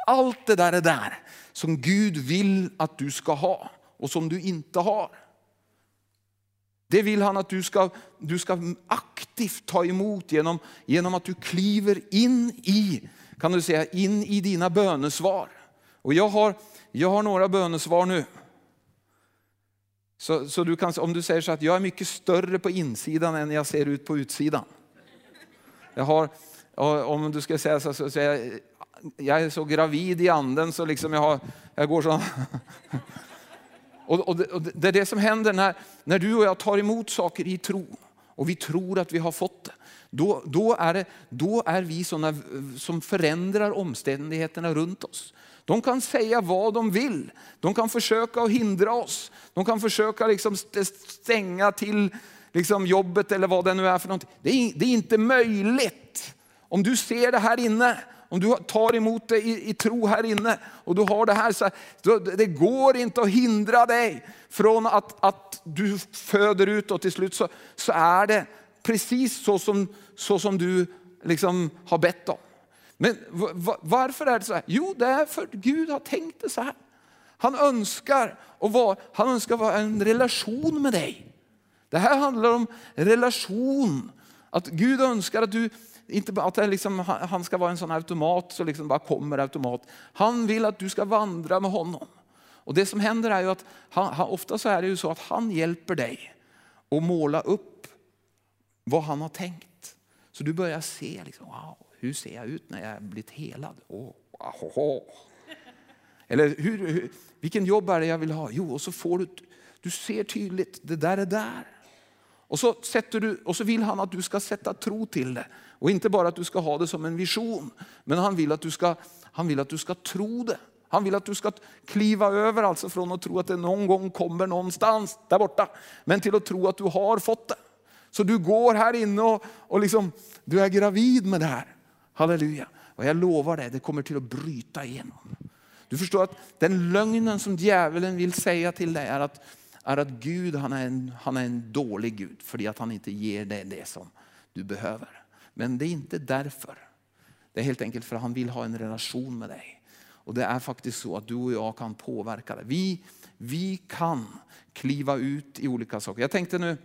allt det där är där som Gud vill att du ska ha och som du inte har. Det vill han att du ska, du ska aktivt ta emot genom, genom att du kliver in i, kan du säga, in i dina bönesvar. Och jag har, jag har några bönesvar nu. Så, så du kan, om du säger så att jag är mycket större på insidan än jag ser ut på utsidan. Jag har, om du ska säga så, så, så jag, jag är så gravid i anden så liksom jag, har, jag går så. [LAUGHS] Och, och, det, och det är det som händer när, när du och jag tar emot saker i tro och vi tror att vi har fått det. Då, då, är, det, då är vi sådana som förändrar omständigheterna runt oss. De kan säga vad de vill. De kan försöka att hindra oss. De kan försöka liksom stänga till liksom jobbet eller vad det nu är för någonting. Det är, det är inte möjligt. Om du ser det här inne, om du tar emot det i, i tro här inne och du har det här, så då, det går inte att hindra dig från att, att du föder ut och till slut så, så är det precis så som, så som du liksom har bett om. Men varför är det så här? Jo, det är för att Gud har tänkt det så här. Han önskar, och vara, han önskar vara en relation med dig. Det här handlar om relation. Att Gud önskar att du, inte att liksom, han ska vara en sån automat som liksom bara kommer automat. Han vill att du ska vandra med honom. Och det som händer är ju att han, ofta så är det ju så att han hjälper dig att måla upp vad han har tänkt. Så du börjar se, liksom, wow, hur ser jag ut när jag blivit helad? Oh, oh, Eller hur, hur, vilken jobb är det jag vill ha? Jo, och så får du, du ser tydligt, det där är där. Och så, sätter du, och så vill han att du ska sätta tro till det. Och inte bara att du ska ha det som en vision, men han vill att du ska, han vill att du ska tro det. Han vill att du ska kliva över alltså från att tro att det någon gång kommer någonstans där borta, men till att tro att du har fått det. Så du går här inne och, och liksom, du är gravid med det här. Halleluja. Och jag lovar dig, det kommer till att bryta igenom. Du förstår att den lögnen som djävulen vill säga till dig är att, är att Gud han är, en, han är en dålig Gud. För att han inte ger dig det som du behöver. Men det är inte därför. Det är helt enkelt för att han vill ha en relation med dig. Och det är faktiskt så att du och jag kan påverka det. Vi, vi kan kliva ut i olika saker. Jag tänkte nu,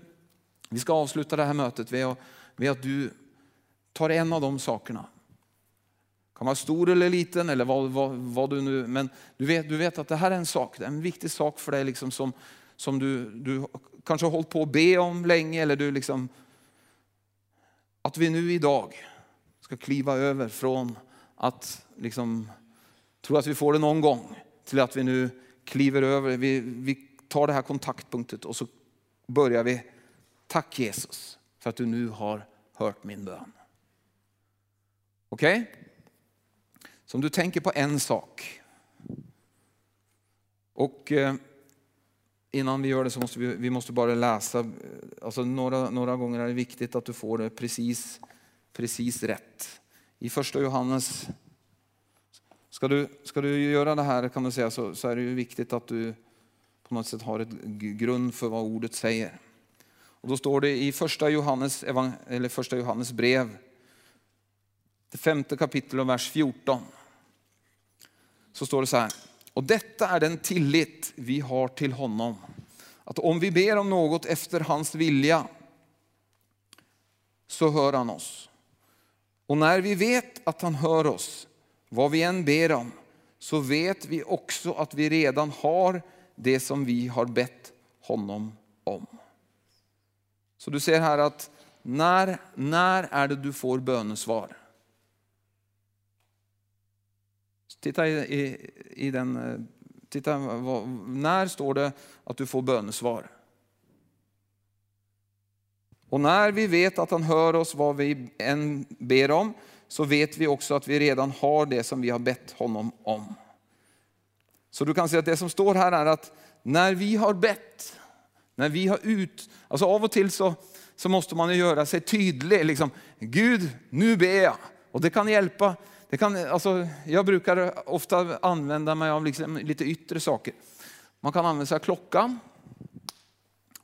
vi ska avsluta det här mötet med att, du tar en av de sakerna kan vara stor eller liten eller vad, vad, vad, du nu, men du vet, du vet att det här är en sak, det är en viktig sak för dig liksom som, som du, du kanske har hållit på att be om länge eller du liksom, att vi nu idag ska kliva över från att liksom tro att vi får det någon gång till att vi nu kliver över, vi, vi tar det här kontaktpunktet och så börjar vi, tack Jesus för att du nu har hört min bön. Okej? Okay? Så om du tänker på en sak. Och eh, innan vi gör det så måste vi, vi måste bara läsa, eh, alltså några, några gånger är det viktigt att du får det precis, precis rätt. I första Johannes, ska du, ska du göra det här kan du säga så, så är det ju viktigt att du på något sätt har ett grund för vad ordet säger. Och då står det i första Johannes, eller första Johannes brev, det femte kapitlet och vers 14. Så står det så här, och detta är den tillit vi har till honom. Att om vi ber om något efter hans vilja så hör han oss. Och när vi vet att han hör oss, vad vi än ber om, så vet vi också att vi redan har det som vi har bett honom om. Så du ser här att när, när är det du får bönesvar? Titta i, i, i den, eh, titta, vad, när står det att du får bönesvar? Och när vi vet att han hör oss vad vi än ber om, så vet vi också att vi redan har det som vi har bett honom om. Så du kan se att det som står här är att när vi har bett, när vi har ut, alltså av och till så, så måste man ju göra sig tydlig. Liksom, Gud, nu ber jag. Och det kan hjälpa. Det kan, alltså, jag brukar ofta använda mig av liksom lite yttre saker. Man kan använda sig av klockan.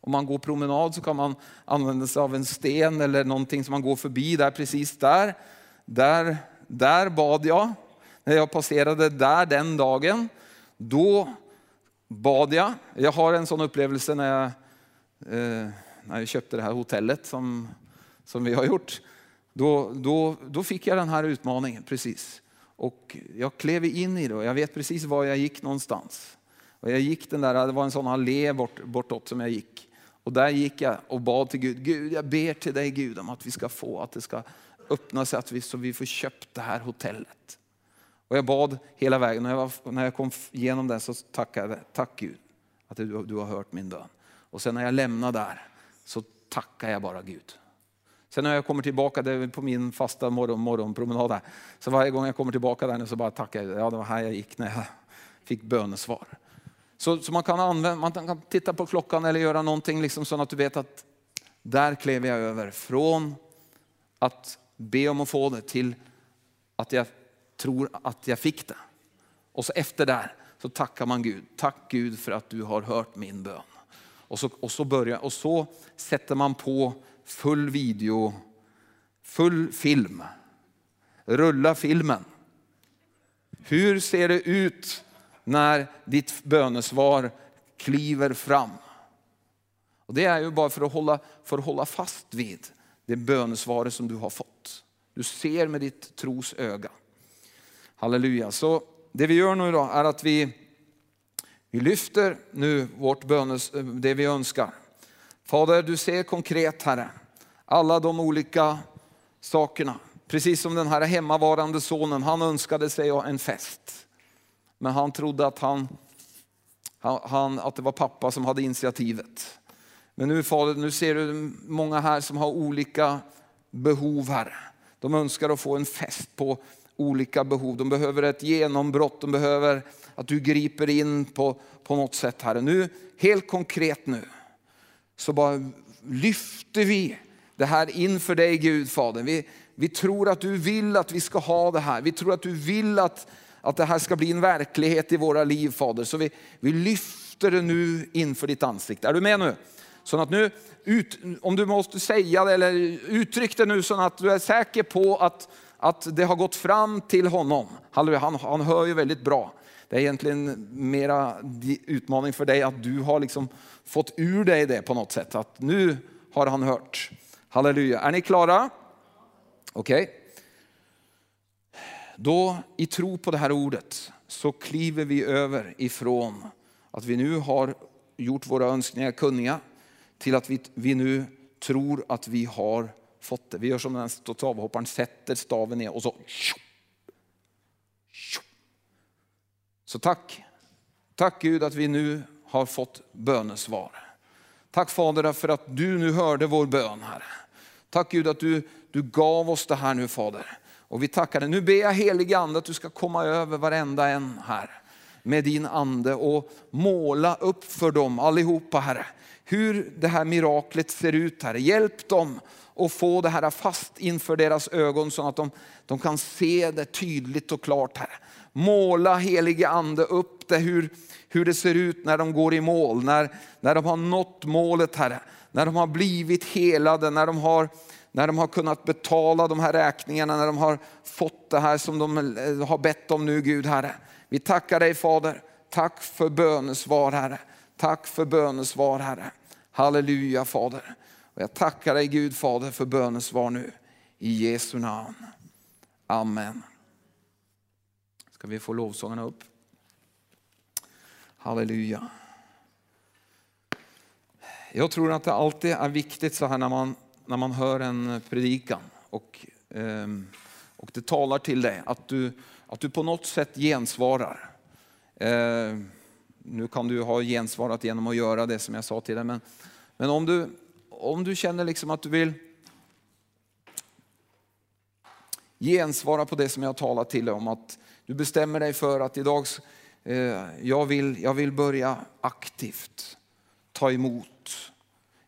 Om man går promenad så kan man använda sig av en sten eller någonting som man går förbi där precis där. Där, där bad jag. När jag passerade där den dagen, då bad jag. Jag har en sån upplevelse när jag, eh, när jag köpte det här hotellet som, som vi har gjort. Då, då, då fick jag den här utmaningen precis. Och jag klev in i det och jag vet precis var jag gick någonstans. Och jag gick den där, det var en sån allé bort, bortåt som jag gick. Och där gick jag och bad till Gud, Gud jag ber till dig Gud om att vi ska få, att det ska öppna sig att vi, så vi får köpt det här hotellet. Och jag bad hela vägen. När jag, var, när jag kom igenom det så tackade jag, tack Gud att du, du har hört min bön. Och sen när jag lämnar där så tackar jag bara Gud. Sen när jag kommer tillbaka det är på min fasta morgon, morgonpromenad där, så varje gång jag kommer tillbaka där nu så bara tackar jag. Ja, det var här jag gick när jag fick bönesvar. Så, så man, kan använda, man kan titta på klockan eller göra någonting liksom så att du vet att där klev jag över. Från att be om att få det till att jag tror att jag fick det. Och så efter där så tackar man Gud. Tack Gud för att du har hört min bön. Och så, och så, börjar, och så sätter man på full video, full film. Rulla filmen. Hur ser det ut när ditt bönesvar kliver fram? Och det är ju bara för att hålla, för att hålla fast vid det bönesvaret som du har fått. Du ser med ditt tros öga. Halleluja. Så det vi gör nu då är att vi, vi lyfter nu vårt bönes, eh, det vi önskar. Fader, du ser konkret Herre, alla de olika sakerna. Precis som den här hemmavarande sonen, han önskade sig en fest. Men han trodde att, han, han, att det var pappa som hade initiativet. Men nu Fader, nu ser du många här som har olika behov här. De önskar att få en fest på olika behov. De behöver ett genombrott, de behöver att du griper in på, på något sätt. Herre. Nu, helt konkret nu, så bara lyfter vi det här inför dig Gud Fader. Vi, vi tror att du vill att vi ska ha det här. Vi tror att du vill att, att det här ska bli en verklighet i våra liv Fader. Så vi, vi lyfter det nu inför ditt ansikte. Är du med nu? Så att nu, ut, om du måste säga det eller uttryck det nu så att du är säker på att att det har gått fram till honom. Han, han hör ju väldigt bra. Det är egentligen mera utmaning för dig att du har liksom fått ur dig det på något sätt. Att nu har han hört. Halleluja. Är ni klara? Okej. Okay. Då i tro på det här ordet så kliver vi över ifrån att vi nu har gjort våra önskningar kunniga till att vi, vi nu tror att vi har fått det. Vi gör som den stavhopparen, sätter staven ner och så. Så tack. Tack Gud att vi nu har fått bönesvar. Tack Fader för att du nu hörde vår bön här. Tack Gud att du, du gav oss det här nu Fader. Och vi tackar dig. Nu ber jag helige Ande att du ska komma över varenda en här med din ande och måla upp för dem allihopa Herre. Hur det här miraklet ser ut Herre. Hjälp dem att få det här fast inför deras ögon så att de, de kan se det tydligt och klart Herre. Måla helige ande upp det hur, hur det ser ut när de går i mål, när, när de har nått målet Herre. När de har blivit helade, när de har när de har kunnat betala de här räkningarna, när de har fått det här som de eh, har bett om nu Gud Herre. Vi tackar dig Fader. Tack för bönesvar Herre. Tack för bönesvar Herre. Halleluja Fader. Och jag tackar dig Gud Fader för bönesvar nu. I Jesu namn. Amen. Ska vi få lovsångarna upp? Halleluja. Jag tror att det alltid är viktigt så här när man när man hör en predikan och, ehm, och det talar till dig, att du, att du på något sätt gensvarar. Ehm, nu kan du ha gensvarat genom att göra det som jag sa till dig, men, men om, du, om du känner liksom att du vill gensvara på det som jag har talat till dig om, att du bestämmer dig för att idag eh, jag vill, jag vill börja aktivt ta emot.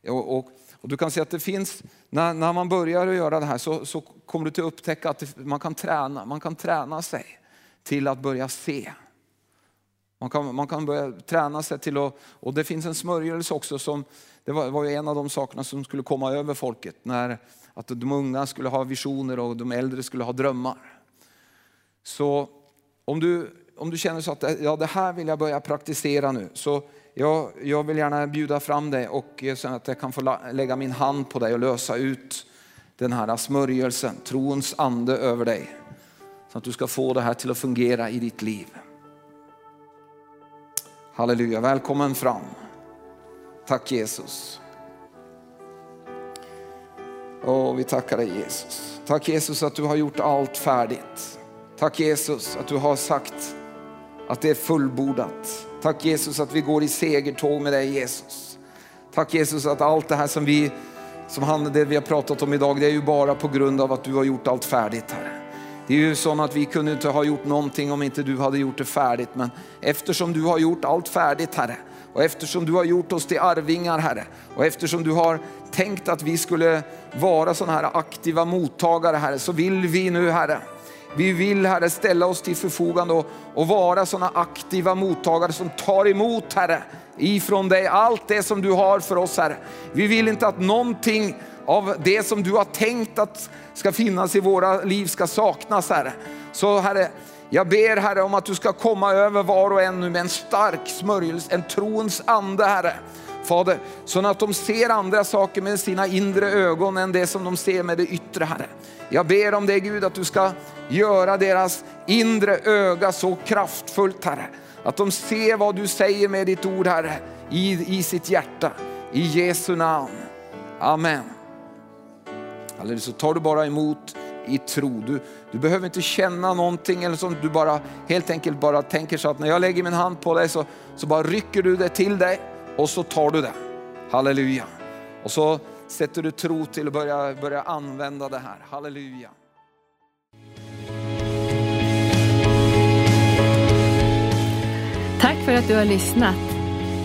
Och, och och du kan se att det finns, när, när man börjar att göra det här så, så kommer du till att upptäcka att det, man, kan träna, man kan träna sig till att börja se. Man kan, man kan börja träna sig till att, och det finns en smörjelse också som, det var, var en av de sakerna som skulle komma över folket. När, att de unga skulle ha visioner och de äldre skulle ha drömmar. Så om du, om du känner så att ja, det här vill jag börja praktisera nu, så jag, jag vill gärna bjuda fram dig och så att jag kan få lägga min hand på dig och lösa ut den här smörjelsen, trons ande över dig. Så att du ska få det här till att fungera i ditt liv. Halleluja, välkommen fram. Tack Jesus. Och vi tackar dig Jesus. Tack Jesus att du har gjort allt färdigt. Tack Jesus att du har sagt att det är fullbordat. Tack Jesus att vi går i segertåg med dig Jesus. Tack Jesus att allt det här som vi, som han, det vi har pratat om idag, det är ju bara på grund av att du har gjort allt färdigt Herre. Det är ju som att vi kunde inte ha gjort någonting om inte du hade gjort det färdigt. Men eftersom du har gjort allt färdigt Herre, och eftersom du har gjort oss till arvingar Herre, och eftersom du har tänkt att vi skulle vara sådana här aktiva mottagare Herre, så vill vi nu Herre, vi vill Herre ställa oss till förfogande och, och vara sådana aktiva mottagare som tar emot Herre ifrån dig allt det som du har för oss Herre. Vi vill inte att någonting av det som du har tänkt att ska finnas i våra liv ska saknas Herre. Så Herre, jag ber Herre om att du ska komma över var och en nu med en stark smörjelse, en trons ande Herre. Fader, så att de ser andra saker med sina inre ögon än det som de ser med det yttre Herre. Jag ber om det Gud att du ska göra deras inre öga så kraftfullt Herre. Att de ser vad du säger med ditt ord Herre i, i sitt hjärta. I Jesu namn. Amen. Eller så tar du bara emot i tro. Du, du behöver inte känna någonting eller som du bara helt enkelt bara tänker så att när jag lägger min hand på dig så, så bara rycker du det till dig och så tar du det. Halleluja. Och så sätter du tro till att börja, börja använda det här. Halleluja. Tack för att du har lyssnat.